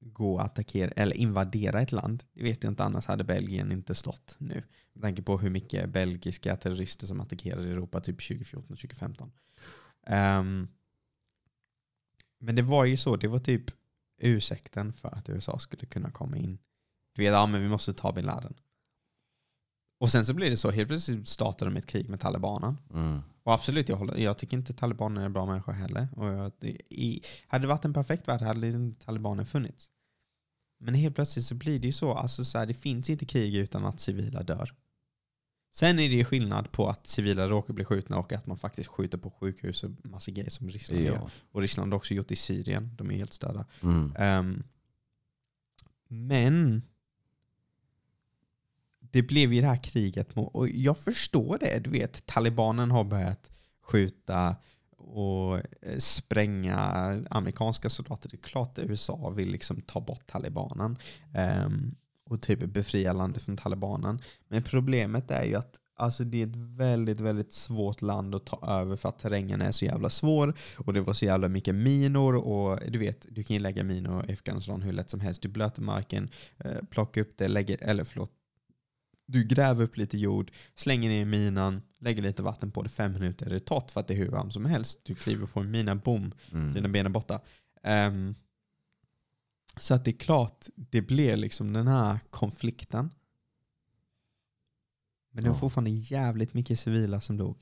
går och attackerar eller invadera ett land. Det vet jag inte, annars hade Belgien inte stått nu. Med tanke på hur mycket belgiska terrorister som attackerade Europa typ 2014 och 2015. Ehm, men det var ju så, det var typ ursäkten för att USA skulle kunna komma in. Du vet, ja men vi måste ta bin Laden. Och sen så blir det så, helt plötsligt startade de ett krig med talibanen. Mm. Och absolut, jag, håller, jag tycker inte talibaner är bra människor heller. Och jag, i, hade det varit en perfekt värld hade inte talibaner funnits. Men helt plötsligt så blir det ju så, alltså så här, det finns inte krig utan att civila dör. Sen är det ju skillnad på att civila råkar bli skjutna och att man faktiskt skjuter på sjukhus och massa grejer som Ryssland gör. Ja. Och Ryssland har också gjort i Syrien, de är helt störda. Mm. Ehm, men det blev ju det här kriget och jag förstår det, du vet, talibanen har börjat skjuta och eh, spränga amerikanska soldater. Det är klart att USA vill liksom ta bort talibanen. Ehm, och typ befria landet från talibanen. Men problemet är ju att alltså, det är ett väldigt, väldigt svårt land att ta över för att terrängen är så jävla svår och det var så jävla mycket minor och du vet, du kan ju lägga minor i Afghanistan hur lätt som helst. Du blöter marken, eh, plockar upp det, lägger, eller förlåt, du gräver upp lite jord, slänger ner minan, lägger lite vatten på det, fem minuter är det torrt för att det är hur varmt som helst. Du kliver på en mina, bom, Mm. dina ben är borta. Ehm, så att det är klart, det blev liksom den här konflikten. Men det var fortfarande jävligt mycket civila som dog.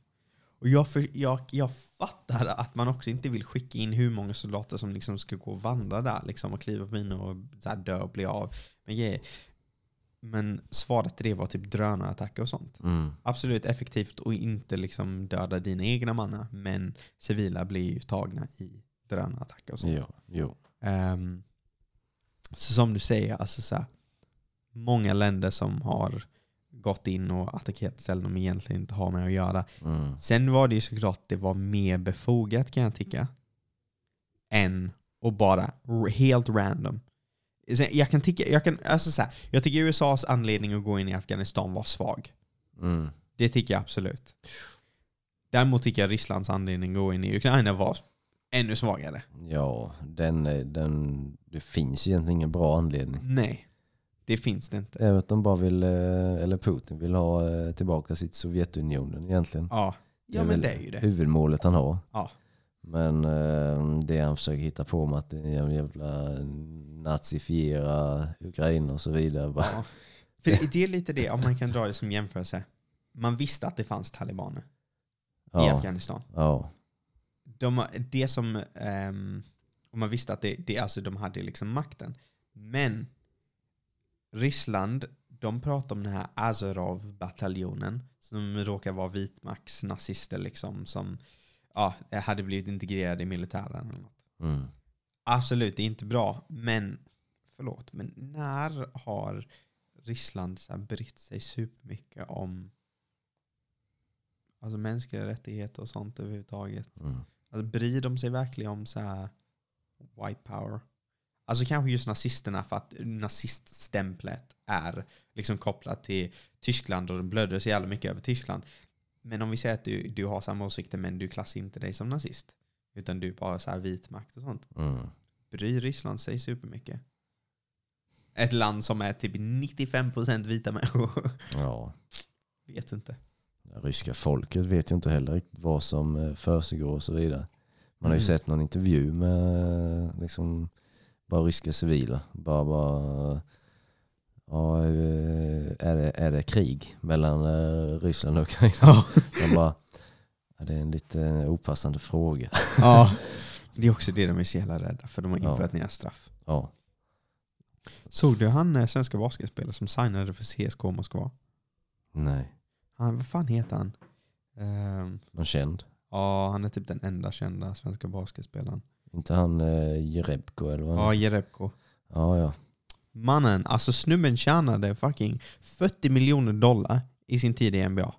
Och jag, för, jag, jag fattar att man också inte vill skicka in hur många soldater som liksom ska gå och vandra där liksom, och kliva på minor och så dö och bli av med grejer. Men svaret till det var typ drönarattacker och sånt. Mm. Absolut effektivt och inte liksom döda dina egna mannar. Men civila blir ju tagna i drönarattacker och sånt. Ja, jo. Ehm, så som du säger, alltså så här, många länder som har gått in och attackerat ställen de egentligen inte har med att göra. Mm. Sen var det ju såklart det var mer befogat kan jag tycka. Än att bara helt random. Sen, Jag kan tycka, jag kan, alltså så här, jag tycker USAs anledning att gå in i Afghanistan var svag. Mm. Det tycker jag absolut. Däremot tycker jag Rysslands anledning att gå in i Ukraina var ännu svagare. Ja, den, den, det finns egentligen ingen bra anledning. Nej, det finns det inte. Det är att de bara vill, eh, eller Putin vill ha eh, tillbaka sitt Sovjetunionen egentligen. Ja, ja är men det är ju det. Huvudmålet han har. Ja. Men eh, det han försöker hitta på med att det jävla nazifiera Ukraina och så vidare. Ja. För det- det är lite det, om man kan dra det som jämförelse. Man visste att det fanns talibaner i ja, Afghanistan. ja, De, det som, ehm, och man visste att det, det, alltså de hade liksom makten. Men Ryssland, de pratar om den här Azorov-bataljonen som råkar vara vitmaktsnazister liksom som ja, hade blivit integrerade i militären. Eller något. mm. Absolut, det är inte bra. Men, förlåt, men när har Ryssland så här brytt sig supermycket om alltså mänskliga rättigheter och sånt överhuvudtaget? Mm. Alltså, bryr de sig verkligen om så här white power? Alltså kanske just nazisterna för att naziststämplet är liksom kopplat till Tyskland och de blöder så jävla mycket över Tyskland. Men om vi säger att du, du har samma åsikter men du klassar inte dig som nazist. Utan du är bara så här vit makt och sånt Mm. bryr Ryssland sig supermycket? Ett land som är typ 95% vita människor. Ja. Vet inte. Ryska folket vet ju inte heller riktigt vad som eh, försiggår och så vidare. Man har ju Mm. sett någon intervju med eh, liksom, bara ryska civila. Bara, bara ja, eh, är, det, är det krig mellan Ryssland och Ukraina? Ja. Bara, ja, det är en lite opassande fråga. ja. Det är också det de är så jävla rädda för. De har Ja. infört nya straff. Ja, Såg du han svenska basketspelare som signade för CSKA Moskva? nej. Han, vad fan heter han? Ehm, Någon känd? Ja, han är typ den enda kända svenska basketspelaren. Inte han eh, Jerebko eller vad Ja? Jerebko. Ja, ja. Mannen, alltså snubben tjänade fucking 40 miljoner dollar i sin tid i NBA.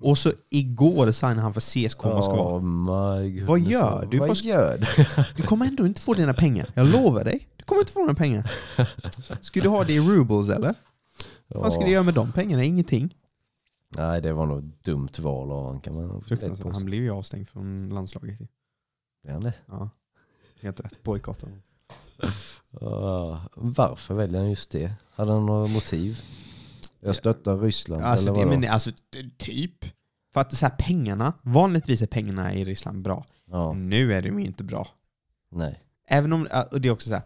Och så igår signade han för CSKA Moskva. Oh my. Vad gör du? Vad gör du? Du kommer ändå inte få dina pengar. Jag lovar dig. Du kommer inte få dina pengar. Ska du ha det i rubles eller? Vad ska du göra med de pengarna? Ingenting. Nej, det var nog ett dumt val av honom kan man Fruktansvärt. Han blev ju avstängd från landslaget. Är han det? Ja. Helt rätt. Bojkotta. Ah, varför väljer han just det? Hade han några motiv? Jag stöttar Ryssland Alltså, eller vadå? men, alltså, typ. För att så här, pengarna, vanligtvis är pengarna i Ryssland bra. Ja, Nu är de ju inte bra. nej. Även om, och det är också så här.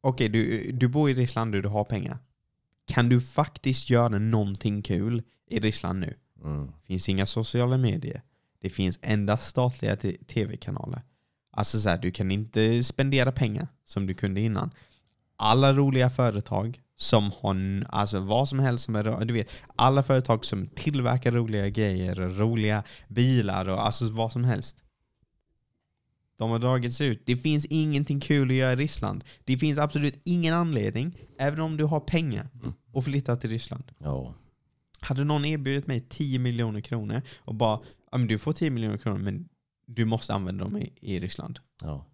okej du, du bor i Ryssland och du har pengar. Kan du faktiskt göra någonting kul i Ryssland nu? Mm. finns inga sociala medier. Det finns endast statliga tv-kanaler. Alltså så här, du kan inte spendera pengar som du kunde innan. Alla roliga företag som har, alltså vad som helst som är du vet, alla företag som tillverkar roliga grejer, roliga bilar och alltså vad som helst. De har dragits ut. Det finns ingenting kul att göra i Ryssland. Det finns absolut ingen anledning, även om du har pengar, att flytta till Ryssland. Ja. Hade någon erbjudit mig 10 miljoner kronor och bara ja, men du får 10 miljoner kronor men du måste använda dem i, i Ryssland. ja.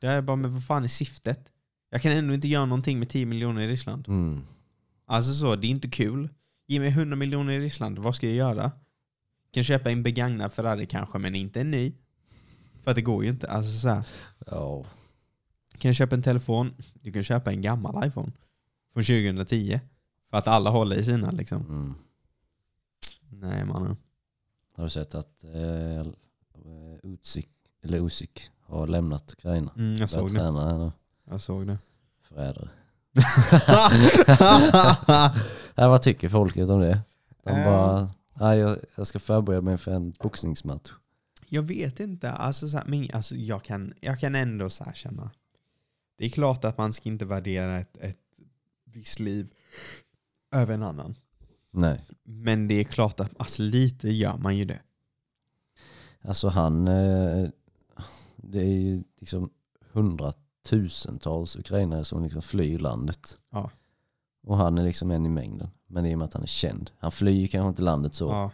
Det är bara, men vad fan är syftet? Jag kan ändå inte göra någonting med 10 miljoner i Ryssland. Mm. Alltså så, det är inte kul. Ge mig 100 miljoner i Ryssland, vad ska jag göra? Kan köpa en begagnad Ferrari kanske, men inte en ny. För att det går ju inte. Alltså så här. Ja. Kan jag köpa en telefon? Du kan köpa en gammal iPhone. Från 2010. För att alla håller i sina liksom. Mm. Nej mannen. Har du sett att eh, Utsik, eller Usik har lämnat Ukraina? Mm, jag såg det. träna här nu. Jag såg det. Förrädare. [laughs] Nej, vad tycker folket om det? De Eh. bara, nej, jag, jag ska förbereda mig för en boxningsmatch. Jag vet inte. Alltså, så här, men, alltså, jag, kan, jag kan ändå så känna. Det är klart att man ska inte värdera ett, ett visst liv över en annan. Nej. Men det är klart att alltså, lite gör man ju det. Alltså han, eh, det är ju liksom hundratusentals ukrainare som liksom flyr landet. Ja. Och han är liksom en i mängden. Men i och med att han är känd. Han flyr kanske inte landet så, Ja.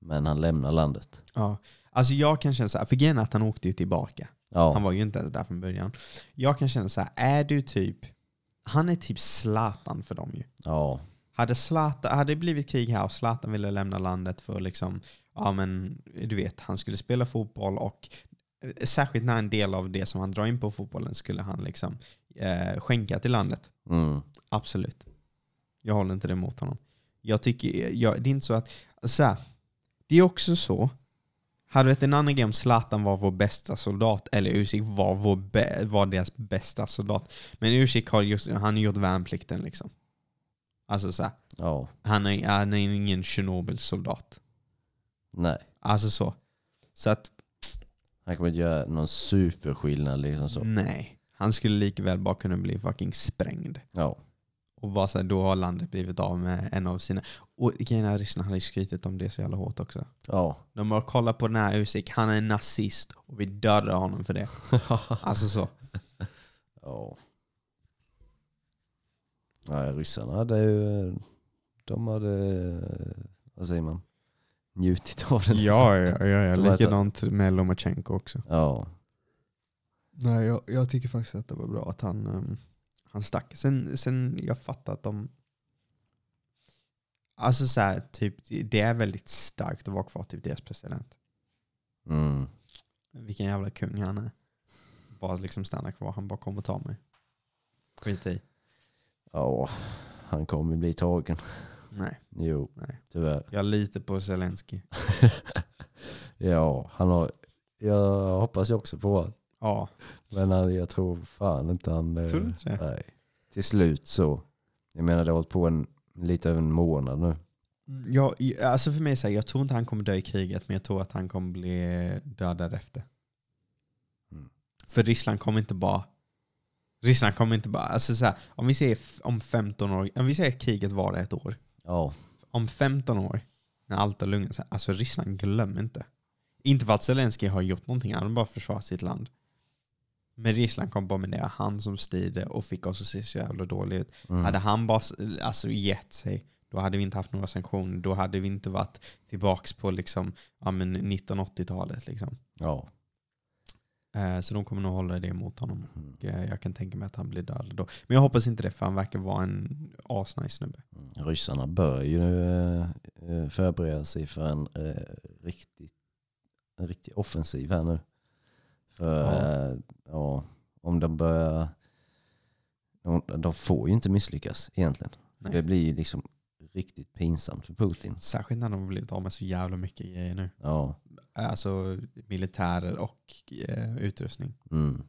men han lämnar landet. ja. Alltså jag kan känna så här, för grejen är att han åkte ju tillbaka. Ja, Han var ju inte ens där från början. Jag kan känna så här, är du typ, han är typ Zlatan för dem ju. ja, Hade, Zlatan, hade det blivit krig här och Zlatan ville lämna landet för liksom, ja men du vet, han skulle spela fotboll och eh, särskilt när en del av det som han drar in på fotbollen skulle han liksom eh, skänka till landet. mm, Absolut. Jag håller inte det emot honom. Jag tycker, jag, det är inte så att, så här, det är också så, hade det en annan grej om Zlatan var vår bästa soldat, eller Usyk var, vår var deras bästa soldat. Men Usyk har just, han har gjort värnplikten liksom. Alltså så här, ja, han är, han är ingen Tjernobyl-soldat. nej. Alltså så. Så att, Han kommer inte göra någon superskillnad liksom så. nej. Han skulle lika väl bara kunna bli fucking sprängd. Ja, Och bara så här, då har landet blivit av med en av sina... Och grejen är, Ryssland hade ju skrytit om det så jävla hårt också. ja, De har kollat på den här Usyk, han är en nazist och vi dödar honom för det. [laughs] Alltså så. ja. Nej, ryssarna hade ju, de hade, vad säger man, njutit av den. Ja, ja, ja, ja. Likadant med Lomachenko också. Ja, Nej, jag, jag tycker faktiskt att det var bra att han, um, han stack. Sen, sen jag fattar att de... Alltså så här, typ, det är väldigt starkt att vara kvar typ deras president. mm. Vilken jävla kung han är. Bara liksom stanna kvar, han bara kommer ta mig. Skit i. ja, han kommer bli tagen. Nej, Jo, Nej. tyvärr. jag litar på Zelensky. [laughs] Ja, han har, jag hoppas ju också på honom. Ja, Men han, jag tror fan inte han... eh, Tror du inte det? Nej. Till slut så. Jag menar det har hållit på en, lite över en månad nu. jag, alltså för mig så här, jag tror inte han kommer dö i kriget, men jag tror att han kommer bli dödad efter. Mm. För Ryssland kommer inte bara... Ryssland kommer inte bara... Alltså så här, om vi säger om 15 år, om vi säger att kriget var ett år. Ja, Om 15 år, när allt har lugnat sig, alltså Ryssland glöm inte. Inte för att Zelensky har gjort någonting, han har bara försvarat sitt land. Men Ryssland kom bara med det, han som styrde och fick oss att se så jävla dåligt ut. mm. Hade han bara alltså, gett sig, då hade vi inte haft några sanktioner. Då hade vi inte varit tillbaks på liksom, ja, men 1980-talet. Liksom. ja. Eh, så de kommer nog hålla det mot honom. Mm. Eh, jag kan tänka mig att han blir död då. Men jag hoppas inte det, för han verkar vara en asnice snubbe. Mm. Ryssarna bör ju nu eh, förbereda sig för en, riktigt, en riktig offensiv här nu. För Ja. ja. ja, om de börjar... De, de får ju inte misslyckas egentligen. Nej. Det blir ju liksom riktigt pinsamt för Putin. Särskilt när de har blivit av med så jävla mycket grejer nu. Ja. Alltså militärer och eh, utrustning. Mm.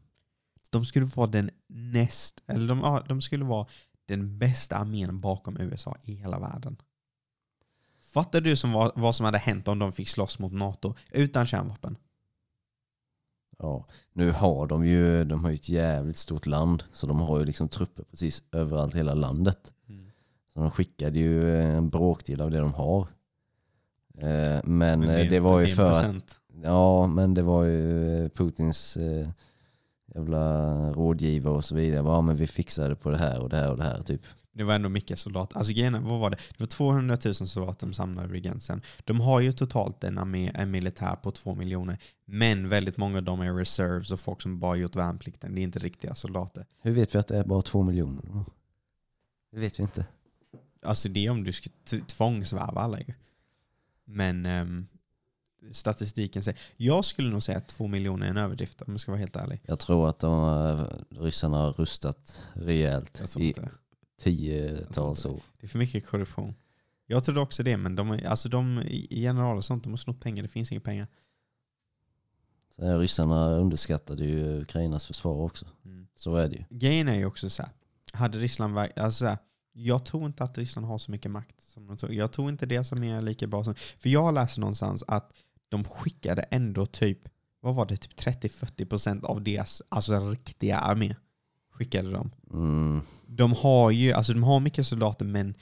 De skulle vara den näst, eller de, de skulle vara den bästa armén bakom USA i hela världen. Fattar du som var, vad som hade hänt om de fick slåss mot NATO utan kärnvapen? Ja, nu har de ju de har ju ett jävligt stort land så de har ju liksom trupper precis överallt i hela landet. Så de skickade ju en bråkdel av det de har. Eh, Men, det eh, det var ju för att, ja men det var ju eh, Putins jävla rådgivare och så vidare. Ja men vi fixade på det här och det här och det här typ. Det var ändå mycket soldater. Alltså grejen vad var det? Det var 200 000 soldater de samlade vid gränsen. De har ju totalt en, armé, en militär på två miljoner. Men väldigt många av dem är reserves och folk som bara gjort värnplikten. Det är inte riktiga soldater. Hur vet vi att det är bara två miljoner? Det vet vi inte. Alltså det är om du ska t- tvångsvärva alla ju. Men ehm, statistiken säger, jag skulle nog säga att två miljoner är en överdrift om jag ska vara helt ärlig. Jag tror att de, ryssarna har rustat rejält i tiotals år. Det är för mycket korruption. Jag trodde också det, men de, alltså de i generaler och sånt, de har snott pengar, det finns inga pengar. Så ryssarna underskattade ju Ukrainas försvar också. Så är det ju. Grejen är ju också så här, hade Ryssland alltså så här, jag tror inte att Ryssland har så mycket makt som de tror. Jag tror inte det som är lika bra som... För jag läste någonstans att de skickade ändå typ, vad var det, typ 30-40% av deras alltså riktiga armé. Skickade de. Mm, De har ju, alltså de har mycket soldater men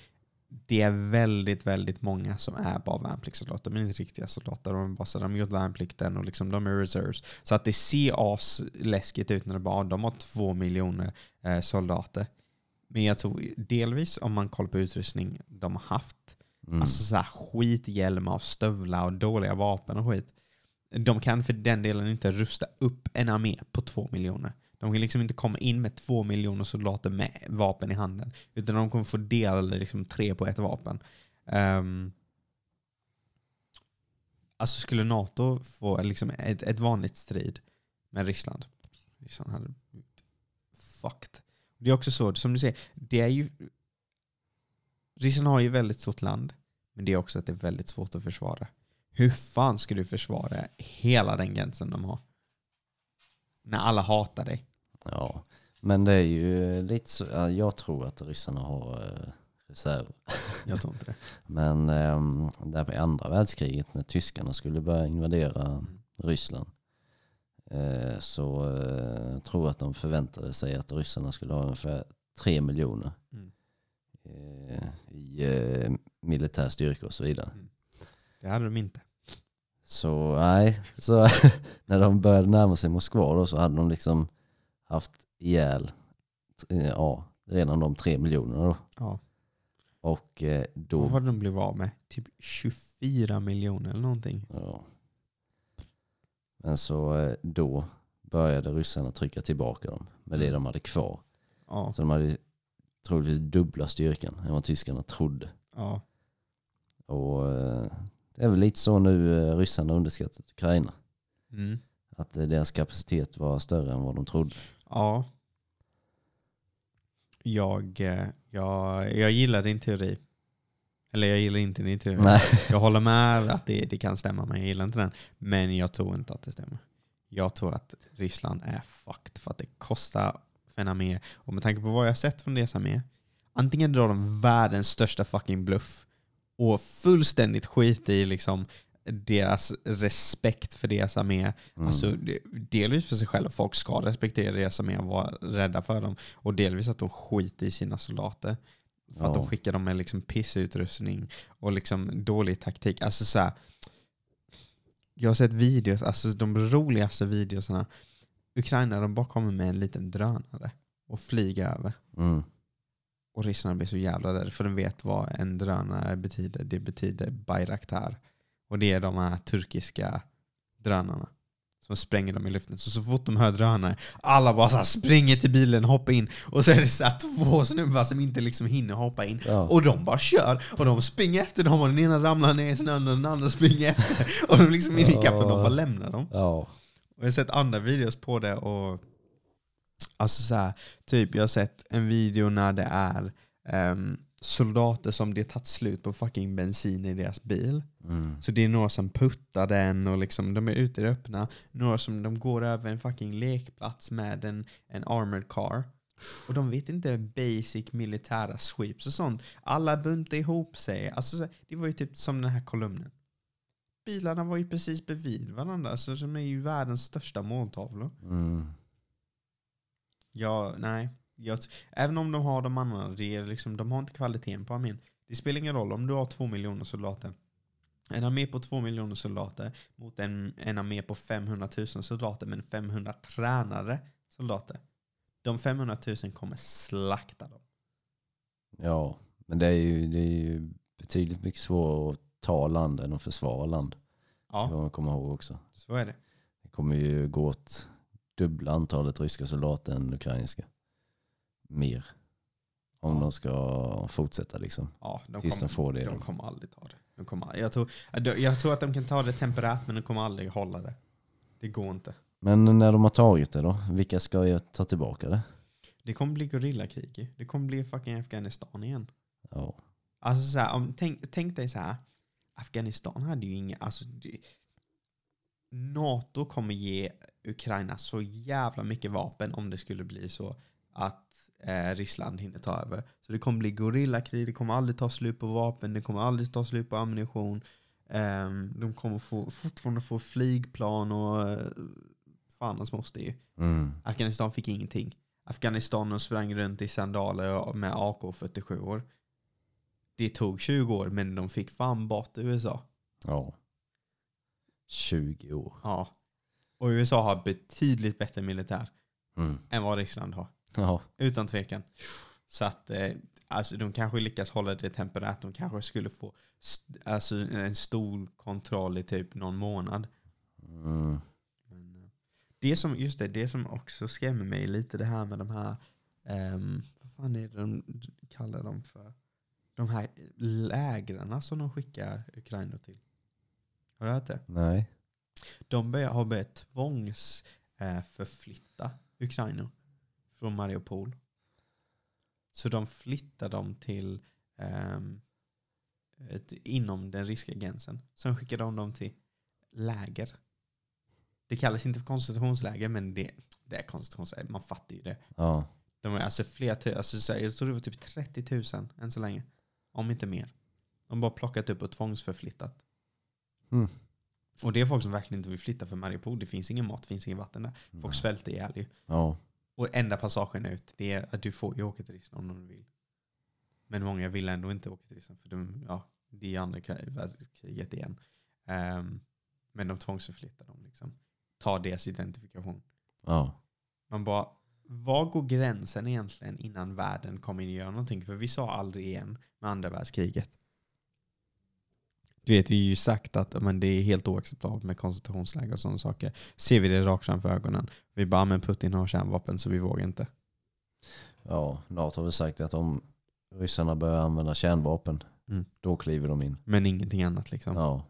det är väldigt, väldigt många som är bara värnpliktssoldater men inte riktiga soldater. De är bara så de har gjort värnplikten och liksom de är reserves. Så att det ser as läskigt ut när det bara, de har två miljoner eh, soldater. Men jag tror delvis om man kollar på utrustning de har haft, mm. alltså så här skithjälmar och stövlar och dåliga vapen och skit. De kan för den delen inte rusta upp en armé på två miljoner. De kan liksom inte komma in med två miljoner soldater med vapen i handen. Utan de kommer få dela liksom tre på ett vapen. Um, alltså skulle NATO få liksom ett, ett vanligt strid med Ryssland. Ryssland hade fucked. Det är också så, som du säger, det är ju... Ryssland har ju väldigt stort land. Men det är också att det är väldigt svårt att försvara. Hur fan ska du försvara hela den gränsen de har? När alla hatar dig. Ja, men det är ju lite så, ja, jag tror att ryssarna har eh, reserv. [laughs] Jag tror inte det. Men eh, där i andra världskriget när tyskarna skulle börja invadera Ryssland eh, så eh, jag tror att de förväntade sig att ryssarna skulle ha ungefär tre miljoner Mm. eh, i eh, militär styrka och så vidare. Det hade de inte. Så nej, så [laughs] när de började närma sig Moskva då så hade de liksom haft ihjäl eh, ja, redan de tre miljonerna då. Ja. Och eh, då, Vad var det de blev av med? Typ 24 miljoner eller någonting. ja. Men så eh, då började ryssarna trycka tillbaka dem med det de hade kvar. Ja. Så de hade troligtvis dubbla styrkan än vad tyskarna trodde. ja. Och eh, det är väl lite så nu eh, ryssarna underskattat Ukraina. Mm. Att deras kapacitet var större än vad de trodde. Ja. Jag, jag, jag gillar din teori. Eller jag gillar inte din teori. Nej. Jag håller med att det, det kan stämma, men jag gillar inte den. Men jag tror inte att det stämmer. Jag tror att Ryssland är fucked för att det kostar för en armé. Och med tanke på vad jag sett från deras armé, antingen drar de världens största fucking bluff och fullständigt skiter i liksom deras respekt för deras armé. Mm. Alltså, delvis för sig själva, folk ska respektera deras armé och vara rädda för dem. Och delvis att de skiter i sina soldater. För att de Ja. skickar dem med liksom pissutrustning och liksom dålig taktik. Alltså så här, jag har sett videos, alltså de roligaste videosarna. Ukraina de bara kommer med en liten drönare och flyger över. Mm. Och ryssarna blir så jävla rädda för de vet vad en drönare betyder. Det betyder Bayraktar. Och det är de här turkiska drönarna. Som spränger dem i luften. Så, så fort de hör drönare, alla bara så springer till bilen, hoppar in. Och så är det så två snubbar som inte liksom hinner hoppa in. Ja. Och de bara kör. Och de springer efter dem och den ena ramlar ner i snön och den andra springer efter. Och de liksom är ikapp och de bara lämnar dem. ja. Och jag har sett andra videos på det och alltså så här, typ jag har sett en video när det är ehm, soldater som det tagit slut på fucking bensin i deras bil. Mm. Så det är några som puttar den och liksom de är ute i det öppna. Några som de går över en fucking lekplats med en, en armored car. Och de vet inte basic militära sweeps och sånt. Alla buntar ihop sig. Alltså, det var ju typ som den här kolumnen. Bilarna var ju precis bredvid varandra. Så de är ju världens största måltavlor. Mm. Ja, nej. Jag, även om de har de andra, det är liksom, de har inte kvaliteten på armén. Det spelar ingen roll om du har två miljoner soldater. En armé på två miljoner soldater mot en, en armé på 500 000 soldater men 500 tränade soldater. De 500 000 kommer slakta dem. Ja, men det är, ju, det är ju betydligt mycket svårare att ta land än att försvara land. Det Ja, får man komma ihåg också. så är det. Det kommer ju gå åt dubbla antalet ryska soldater än ukrainska. Mer. Om Ja. de ska fortsätta liksom. Ja, de Tills kommer, de får det De de- kommer aldrig ta det. De kommer, jag, tror, jag tror att de kan ta det temporärt men de kommer aldrig hålla det. Det går inte. Men när de har tagit det då, vilka ska jag ta tillbaka det? Det kommer bli gorillakrig. Det kommer bli fucking Afghanistan igen. Ja. Alltså så här, om, tänk, tänk dig så här. Afghanistan hade ju inga... Alltså, det, NATO kommer ge Ukraina så jävla mycket vapen om det skulle bli så att eh, Ryssland hinner ta över. Så det kommer bli gorillakrig, det kommer aldrig ta slut på vapen, det kommer aldrig ta slut på ammunition. Ehm, de kommer få, fortfarande få flygplan och uh, fan hans moster ju. Mm. Afghanistan fick ingenting. Afghanistan sprang runt i sandaler med AK47 år. Det tog 20 år men de fick fan bort USA. Ja. 20 år. Ja. Och USA har betydligt bättre militär Mm. än vad Ryssland har. Ja. Utan tvekan. Så att eh, alltså, de kanske lyckas hålla det temperärt. De kanske skulle få st- alltså, en stor kontroll i typ någon månad. Mm. Men, eh, det som, just det, det som också skrämmer mig lite det här med de här, ehm, vad fan är det de kallar dem för? De här lägren som de skickar Ukraina till. Har du hört det? Nej. De börjar, har börjat tvångs eh, förflytta Ukraina från Mariupol. Så de flyttar dem till ehm, ett, inom den ryska gränsen. Sen skickar de dem till läger. Det kallas inte för koncentrationsläger men det, det är koncentrationsläger. Man fattar ju det. Ja. De är alltså fler tu- alltså, här, jag tror det var typ 30 000 än så länge. Om inte mer. De har bara plockat upp och tvångsförflyttat. Mm. Och det är folk som verkligen inte vill flytta för Mariupol. Det finns ingen mat, det finns ingen vatten där. Folk svälter ihjäl ju. Ja. Och enda passagen ut, det är att du får ju åka till Ryssland om du vill. Men många vill ändå inte åka till Ryssland för de, ja, det är andra kri- världskriget igen. Ehm, men de tvångsförflyttar dem liksom. Tar deras identifikation. Ja. Man bara, var går gränsen egentligen innan världen kommer in och gör någonting? För vi sa aldrig igen med andra världskriget. Du vet, vi har ju sagt att men det är helt oacceptabelt med koncentrationsläger och sådana saker. Ser vi det rakt framför ögonen. Vi bara, men Putin har kärnvapen så vi vågar inte. Ja. NATO har väl sagt att om ryssarna börjar använda kärnvapen, Mm. då kliver de in. Men ingenting annat liksom. Ja.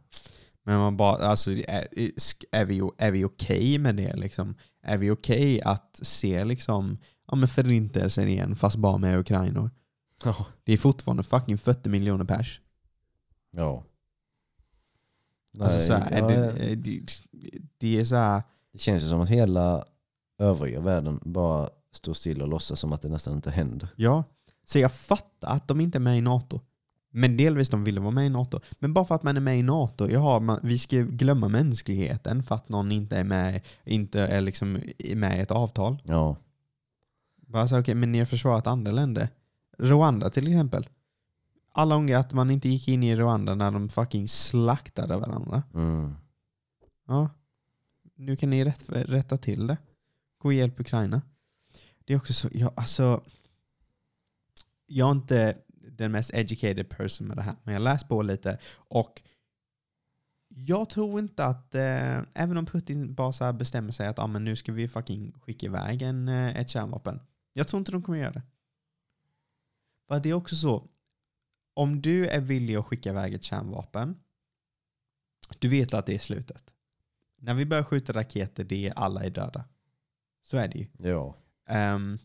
Men man bara, alltså, är, är vi, är vi okej med det liksom? Är vi okej att se liksom, ja men förintelsen igen fast bara med Ukraina? Ja. Det är fortfarande fucking 40 miljoner pers. Ja. Alltså, Nej, så här, ja, det, det, det är så här, Det känns ju som att hela övriga världen bara står still och låtsas som att det nästan inte händer. ja. Så jag fattar att de inte är med i NATO. Men delvis de ville vara med i NATO. Men bara för att man är med i NATO, jaha, man, vi ska glömma mänskligheten för att någon inte är med, inte är liksom med i ett avtal. Ja. Bara så, okej, men ni har försvarat andra länder. Rwanda till exempel. Alla ångrar att man inte gick in i Rwanda när de fucking slaktade varandra. Mm. Ja. Nu kan ni rätt, rätta till det. Gå och hjälp Ukraina. Det är också så, jag, alltså, jag är inte den mest educated person med det här, men jag läst på lite och jag tror inte att, eh, även om Putin bara bestämmer sig att ah, men nu ska vi fucking skicka iväg en, eh, ett kärnvapen. Jag tror inte de kommer göra det. För det är också så, om du är villig att skicka iväg ett kärnvapen, du vet att det är slutet. När vi börjar skjuta raketer, det är alla är döda. Så är det ju. Ja. Ehm,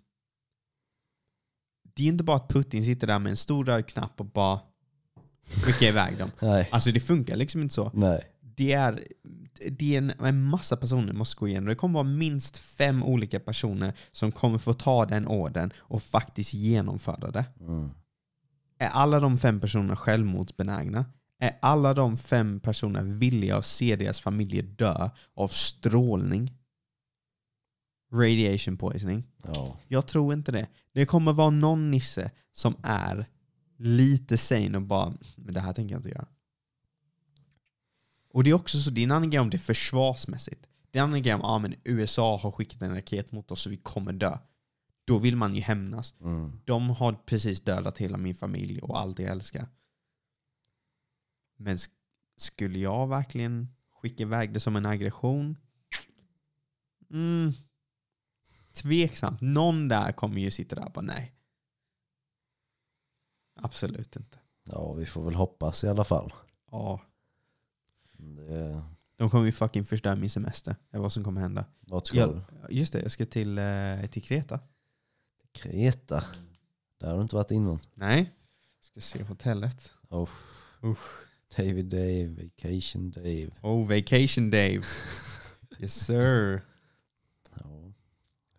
det är inte bara att Putin sitter där med en stor röd knapp och bara skickar iväg dem. [laughs] Nej. Alltså det funkar liksom inte så. Nej. Det är, det är en, en massa personer måste gå igenom. Det kommer vara minst fem olika personer som kommer få ta den orden och faktiskt genomföra det. Mm. Är alla de fem personerna självmordsbenägna? Är alla de fem personerna villiga att se deras familjer dö av strålning? Radiation poisoning? Ja. Jag tror inte det. Det kommer vara någon nisse som är lite sane och bara, men det här tänker jag inte göra. Och det är också så, det är en annan grej om det är försvarsmässigt. Det är en annan grej om, ja men USA har skickat en raket mot oss så vi kommer dö. Då vill man ju hämnas. Mm. De har precis dödat hela min familj och allt jag älskar. Men sk- skulle jag verkligen skicka iväg det som en aggression? Mm. Tveksamt. Någon där kommer ju sitta där och bara nej. Absolut inte. Ja, vi får väl hoppas i alla fall. Ja. Det, De kommer ju fucking förstöra min semester. Det är vad som kommer hända. vart ska du? Just det, jag ska till, eh, till Kreta. Kreta. Där har du inte varit innan. Nej. Ska se hotellet. Oh. Usch. David Dave, Vacation Dave. Oh, vacation Dave. [laughs] yes sir. Ja.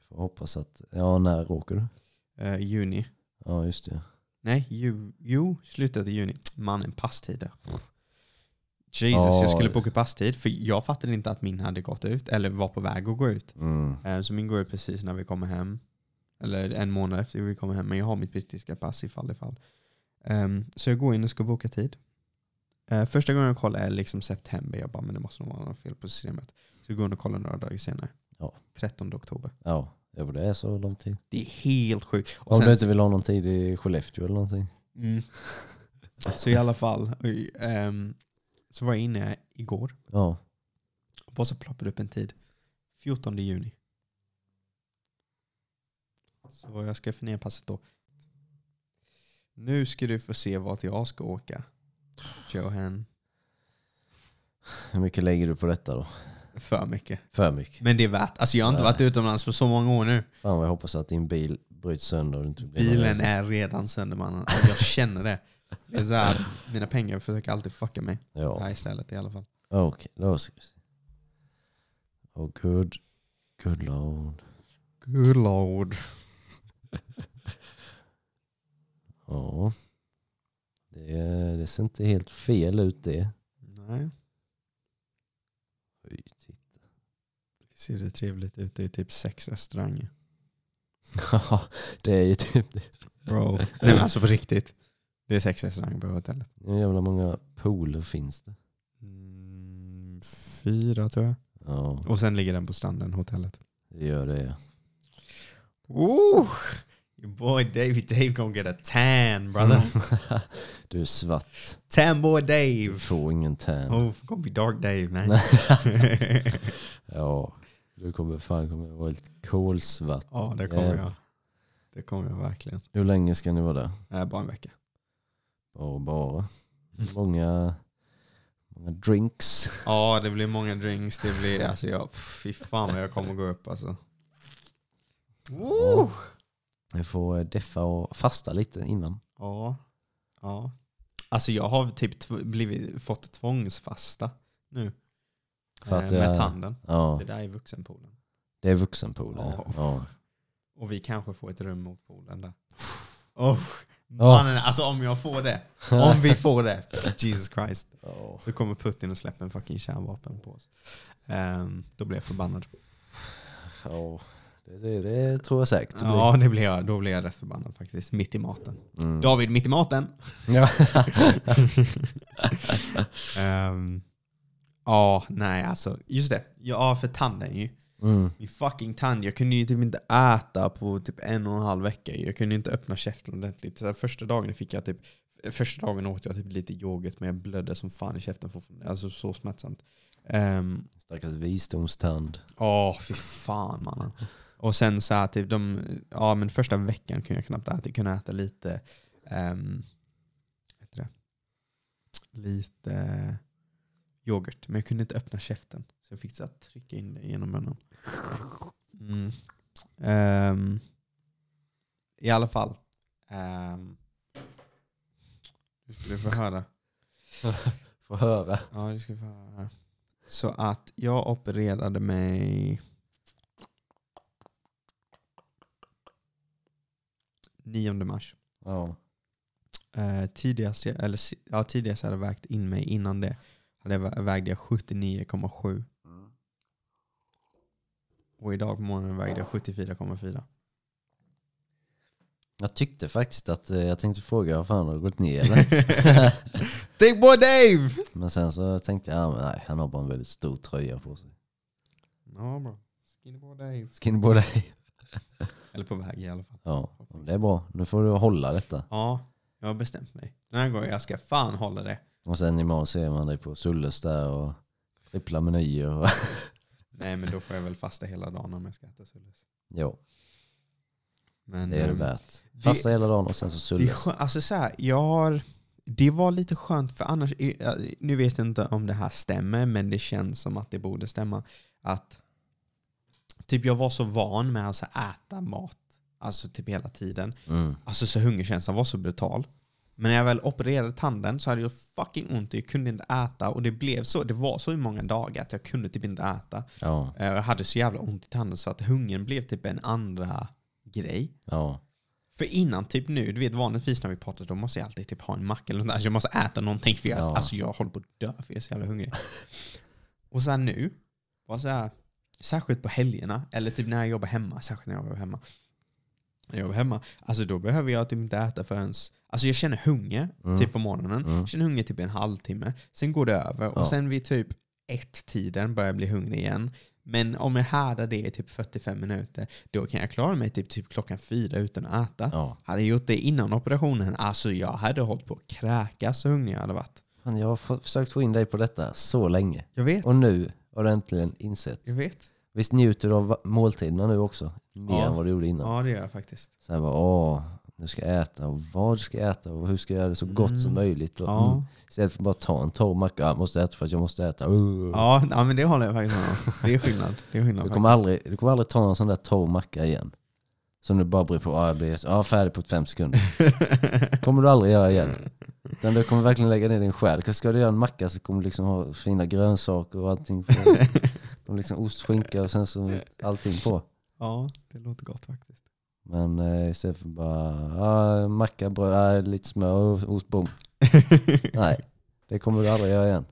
Får hoppas att... Ja, när åker du? Eh, juni. Ja, just det. Nej, ju, jo, slutet av juni. Mannen, passtider. Jesus, Ja. jag skulle boka passtid för jag fattade inte att min hade gått ut, eller var på väg att gå ut. Mm. Eh, Så min går ut precis när vi kommer hem. Eller en månad efter vi kommer hem. Men jag har mitt brittiska pass ifall ifall. Um, så jag går in och ska boka tid. Eh, första gången jag kollar är liksom september. Jag bara, men det måste nog vara något fel på systemet. Så jag går in och kollar några dagar senare. Ja. 13 oktober. Ja, ja, det är så lång tid. Det är helt sjukt. Och Om sen- du inte vill ha någon tid i Skellefteå eller någonting. Mm. [laughs] Så i alla fall. ehm, så var jag inne igår. Ja. Och bara så ploppade upp en tid. 14 juni. Så jag ska förnya passet då. Nu ska du få se vart jag ska åka. Johan. Hur mycket lägger du på detta då? För mycket. För mycket. Men det är värt. Alltså jag har inte Nej. varit utomlands på så många år nu. Fan vad jag hoppas att din bil bryts sönder och inte blir Bilen är redan sönder mannen. Och Jag känner det. Det är så här, mina pengar försöker alltid fucka mig. Ja, Här istället i alla fall. okej. Då ska vi se. Oh good. Good lord. Good lord. Ja. Det, det ser inte helt fel ut det. Nej. Oj, titta. Ser det trevligt ut? Det är typ sex restauranger. Ja, [laughs] det är ju typ det. Bro. Nej men alltså på riktigt. Det är sex restauranger på hotellet. Hur jävla många pooler finns det? Mm, fyra tror jag. Ja, Och sen ligger den på stranden, hotellet. det gör det. Ooh, your boy Davey Dave gonna get a tan brother. [laughs] du är svart. tan boy Du Dave. får ingen tan. Oh, gonna be dark Dave man. [laughs] [laughs] Ja, du kommer fan kommer vara helt kolsvart. ja det kommer jag. Det kommer jag verkligen. Hur länge ska ni vara där? Nej, bara en vecka. Bara bara. Många, många drinks. Ja, det blir många drinks. Det blir, alltså jag, fy fan vad jag kommer gå upp alltså. Ooh. Vi får eh, deffa och fasta lite innan. Ja. ja. Alltså jag har typ tv- blivit, fått tvångsfasta nu. För att eh, med är- tanden. Ja, Det där är vuxenpoolen. det är vuxenpoolen. Ja. Ja. Och vi kanske får ett rum mot poolen där. [laughs] Oh, mannen, alltså om jag får det. Om vi får det. [laughs] Jesus Christ. Ja. Så kommer Putin och släpper en fucking kärnvapen på oss. Ehm, då blir jag förbannad. Ja, det, det, tror jag säkert. det Ja, det blir jag, då blir jag rätt förbannad faktiskt. Mitt i maten. Mm. David, mitt i maten! Ja. [laughs] Ehm, Ja, nej alltså. Just det. Ja, för tanden ju. Mm. Min fucking tand. Jag kunde ju typ inte äta på typ en och en halv vecka. Jag kunde inte öppna käften ordentligt. Så första dagen fick jag typ Första dagen åt jag typ lite yoghurt men jag blödde som fan i käften fortfarande. Alltså så smärtsamt. Um, Stackars visdomstand. Åh, fy fan mannen. Och sen så här, typ de, ja men första veckan kunde jag knappt äta. Jag kunde äta lite, um, heter det? Lite yoghurt. Men jag kunde inte öppna käften. Så jag fick så här, trycka in det genom munnen. Mm. Ehm, I alla fall. Um, du skulle få höra. [laughs] Få höra. Ja, ska vi få höra. Så att jag opererade mig 9 mars. Ja. Eh, tidigast, jag, eller, si- ja, tidigast jag hade vägt in mig innan det hade jag, vä- vägde jag 79,7. Och idag på morgonen vägde jag 74,4. Jag tyckte faktiskt att, eh, jag tänkte fråga vad fan har du gått ner eller? [laughs] Big boy Dave! Men sen så tänkte jag, ja, men nej, han har bara en väldigt stor tröja på sig. Ja bra. Skinny boy Dave. Skinny på dig. [laughs] Eller på väg i alla fall. Ja, det är bra. Nu får du hålla detta. Ja, jag har bestämt mig. Den här gången jag ska fan hålla det. Och sen imorgon ser man dig på Sulles där och trippla menyer. Och [laughs] Nej men då får jag väl fasta hela dagen om jag ska äta Sulles. ja. Men, Det är det ehm, värt. det- Fasta hela dagen och sen så Det, sulles. skö- alltså så här, jag har, det var lite skönt för annars, nu vet jag inte om det här stämmer, men det känns som att det borde stämma. Att typ jag var så van med att så äta mat, alltså typ hela tiden. Mm. Alltså så hungerkänslan var så brutal. Men när jag väl opererade tanden så hade jag fucking ont och jag kunde inte äta. Och det blev så, det var så i många dagar att jag kunde typ inte äta. Ja, Eh, Jag hade så jävla ont i tanden så att hungern blev typ en andra grej. ja. För innan, typ nu, du vet vanligtvis när vi pratar då måste jag alltid typ ha en macka eller något där. Alltså jag måste äta någonting för jag, Ja. alltså jag håller på att dö för jag är så jävla hungrig. och sen nu, var så här, särskilt på helgerna, eller typ när jag jobbar hemma, särskilt när jag jobbar hemma. När jag jobbar hemma, alltså då behöver jag typ inte äta förrän, alltså jag känner hunger Mm. typ på morgonen, Mm. jag känner hunger typ en halvtimme, sen går det över och Ja. sen vid typ ett-tiden börjar jag bli hungrig igen. Men om jag härdar det i typ 45 minuter, då kan jag klara mig typ, typ klockan fyra utan att äta. ja. Hade jag gjort det innan operationen, alltså jag hade hållit på att kräkas så hungrig jag hade varit. Fan, jag har försökt få in dig på detta så länge. Jag vet. Och nu har du äntligen insett. Jag vet. Visst njuter du av måltiderna nu också? Mer Ja. än vad du gjorde innan. Ja, det gör jag faktiskt. Så här bara, åh, nu ska jag äta och vad ska jag äta och hur ska jag göra det så gott som Mm. möjligt. Och, Ja. mm, istället för att bara ta en torr macka, jag måste äta för att jag måste äta. Uh. Ja, ja, men det håller jag faktiskt med om. Det är skillnad. Det är skillnad Du, faktiskt. kommer aldrig, du kommer aldrig ta en sån där torr macka igen. Som du bara bryr på, ah, jag blir ah, färdig på fem sekunder. [laughs] kommer du aldrig göra igen. Utan du kommer verkligen lägga ner din själ. Ska du göra en macka så kommer du liksom ha fina grönsaker och allting på. [laughs] och liksom ost, skinka och sen så allting på. ja, det låter gott faktiskt. Men eh, istället för bara ah, macka, bröd, ah, lite smör och ost, bom. [laughs] Nej, det kommer du aldrig göra igen.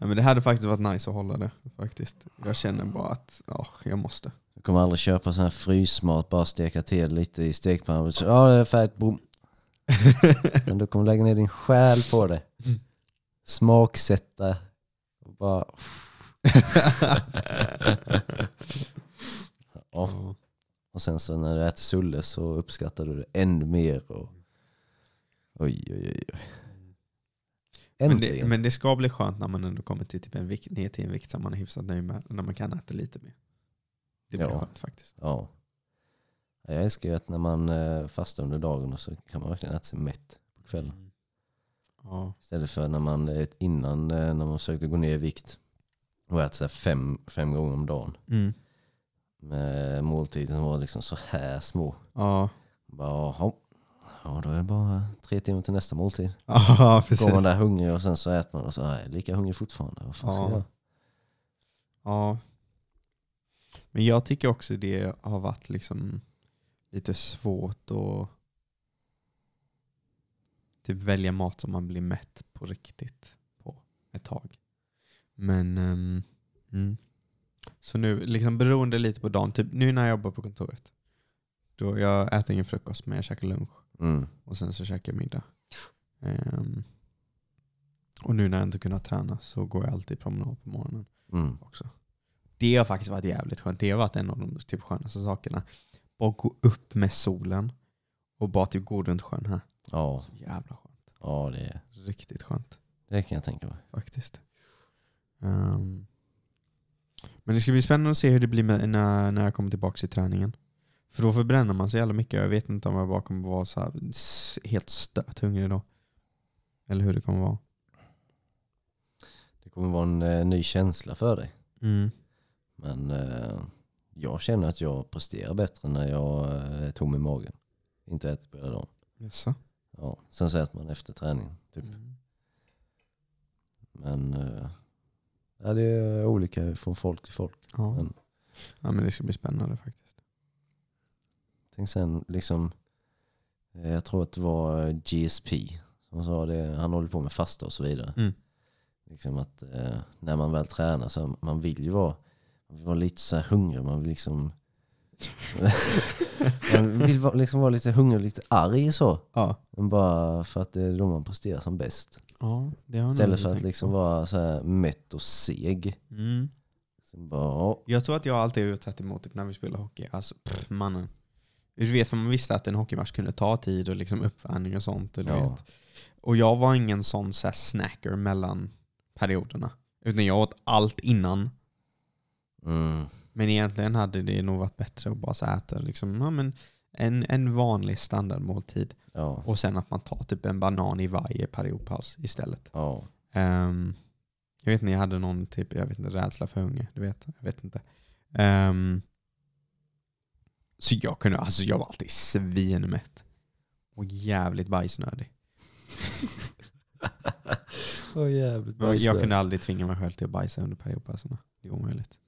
Ja, men det hade faktiskt varit nice att hålla det. faktiskt. Jag känner bara att ja, jag måste. Du kommer aldrig köpa sån här frysmat, bara steka till lite i stekpannan. Ja, det är färdigt, bom. Utan [laughs] du kommer lägga ner din själ på det. Smaksätta. Och bara... [laughs] ja. Och sen så när du äter sulle så uppskattar du det ännu mer. Och... Oj, oj, oj. oj. Men det, men det ska bli skönt när man ändå kommer till typ en vikt, ner till en vikt som man är hyfsat nöjd med. När man kan äta lite mer. Det blir Ja. skönt faktiskt. Ja. Jag älskar ju att när man eh, fastar under dagen och så kan man verkligen äta sig mätt på kvällen. Mm. Ja. Istället för när man eh, innan, eh, när man försökte gå ner i vikt och äta fem, fem gånger om dagen. Mm. Med måltider som var liksom så här små. Ja. Bara, jaha. Ja, då är det bara tre timmar till nästa måltid. [laughs] ja, precis. Går man där hungrig och sen så äter man och så är jag lika hungrig fortfarande. Vad fan ska Ja. jag göra? Ja. Men jag tycker också det har varit liksom lite svårt att typ välja mat som man blir mätt på riktigt på ett tag. Men ehm, mm. så nu, liksom beroende lite på dagen, typ nu när jag jobbar på kontoret, då jag äter ingen frukost men jag käkar lunch Mm. och sen så käkar jag middag. Ehm, och nu när jag inte kunnat träna så går jag alltid promenad på morgonen Mm. också. Det har faktiskt varit jävligt skönt. Det har varit en av de typ skönaste sakerna. Bara gå upp med solen och bara typ gå runt sjön här. Ja, Så jävla skönt. ja det, Riktigt skönt det kan jag tänka mig. faktiskt. Ehm, men det ska bli spännande att se hur det blir när, när jag kommer tillbaka till träningen. För då förbränner man så jävla mycket. Jag vet inte om jag bara kommer vara så här helt stört hungrig då. Eller hur det kommer vara. Det kommer vara en eh, ny känsla för dig. Mm. Men eh, jag känner att jag presterar bättre när jag eh, är tom i magen. Inte äter på hela dagen. Jaså? Ja. Sen så äter man efter träning. Typ. Mm. Men eh, ja, det är olika från folk till folk. Ja. Men- ja, men det ska bli spännande faktiskt. Tänk sen liksom, jag tror att det var GSP som sa det, han håller på med fasta och så vidare. Mm. Liksom att när man väl tränar så man vill ju vara, vill vara lite så här hungrig, man vill liksom [laughs] man vill vara, liksom vara lite hungrig och lite arg så. Ja. Men bara för att det är då man presterar som bäst. Ja, det Istället för att liksom på. vara så här mätt och seg. Mm. Bara, ja, Jag tror att jag alltid har tagit emot typ när vi spelar hockey. Alltså, pff, mannen. Du vet, för man visste att en hockeymatch kunde ta tid och liksom uppvärmning och sånt. Och, Ja. och jag var ingen sån så snacker mellan perioderna. Utan jag åt allt innan. Mm, Men egentligen hade det nog varit bättre att bara äta liksom, ja, men En, en vanlig standardmåltid. Ja. Och sen att man tar typ en banan i varje periodpaus istället. Ja. Ehm, jag vet inte, jag hade någon typ, jag vet inte, rädsla för hunger. Du vet, jag vet inte. Ehm, så jag kunde, alltså jag var alltid svinmätt. Och jävligt bajsnödig. [laughs] Så jävligt Men jag kunde aldrig tvinga mig själv till att bajsa under periodpauserna. Det är omöjligt.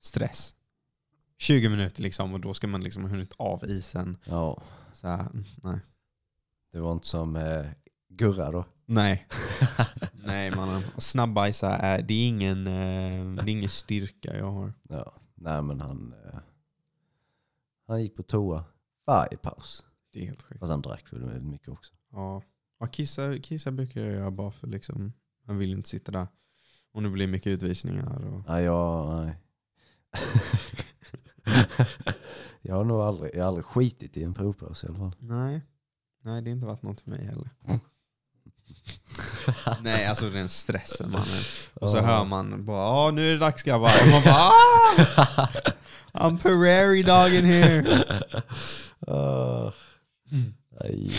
Stress. 20 minuter liksom och då ska man liksom ha hunnit av isen. Ja, Så här, mm, nej. det var inte som eh, Gurra då. Nej. [laughs] nej mannen. Snabbbajsa är, det är ingen, eh, det är ingen styrka jag har. Ja. Nej men han, eh, han gick på toa varje paus. Det är helt sjukt. Fast han drack väl väldigt mycket också. Ja. ja kissa, kissa brukar jag göra bara för liksom, man vill inte sitta där. Om det blir mycket utvisningar. Och, Nej, jag, nej. [laughs] jag har nog aldrig, jag har aldrig skitit i en provpaus i alla fall. nej. nej, det har inte varit något för mig heller. [laughs] nej, alltså den stressen mannen. Och så Ja. hör man bara ja nu är det dags grabbar. Och man bara ah! I'm prairie dogging here. [laughs] Ah, Mm. nej.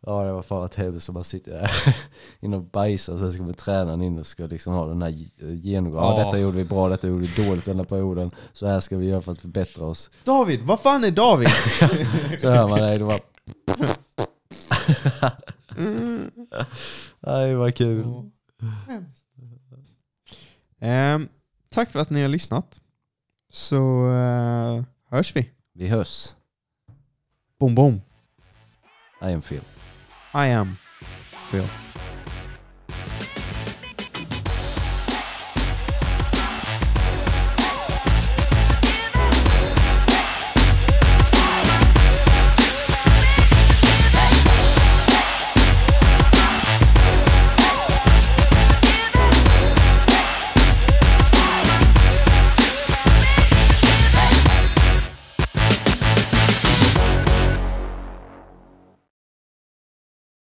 Ja det var fan hemskt som man sitter där [laughs] inne och bajsar och sen ska man tränaren in och ska liksom ha den här genomgången. Ja, detta gjorde vi bra, detta gjorde vi dåligt den här perioden. Så här ska vi göra för att förbättra oss. David, vad fan är David? [laughs] Så hör man det, det var Mm. Nej vad kul. Ehm, tack för att ni har lyssnat. Så eh, hörs vi. Vi hörs. Boom boom. I am Phil. I am Phil.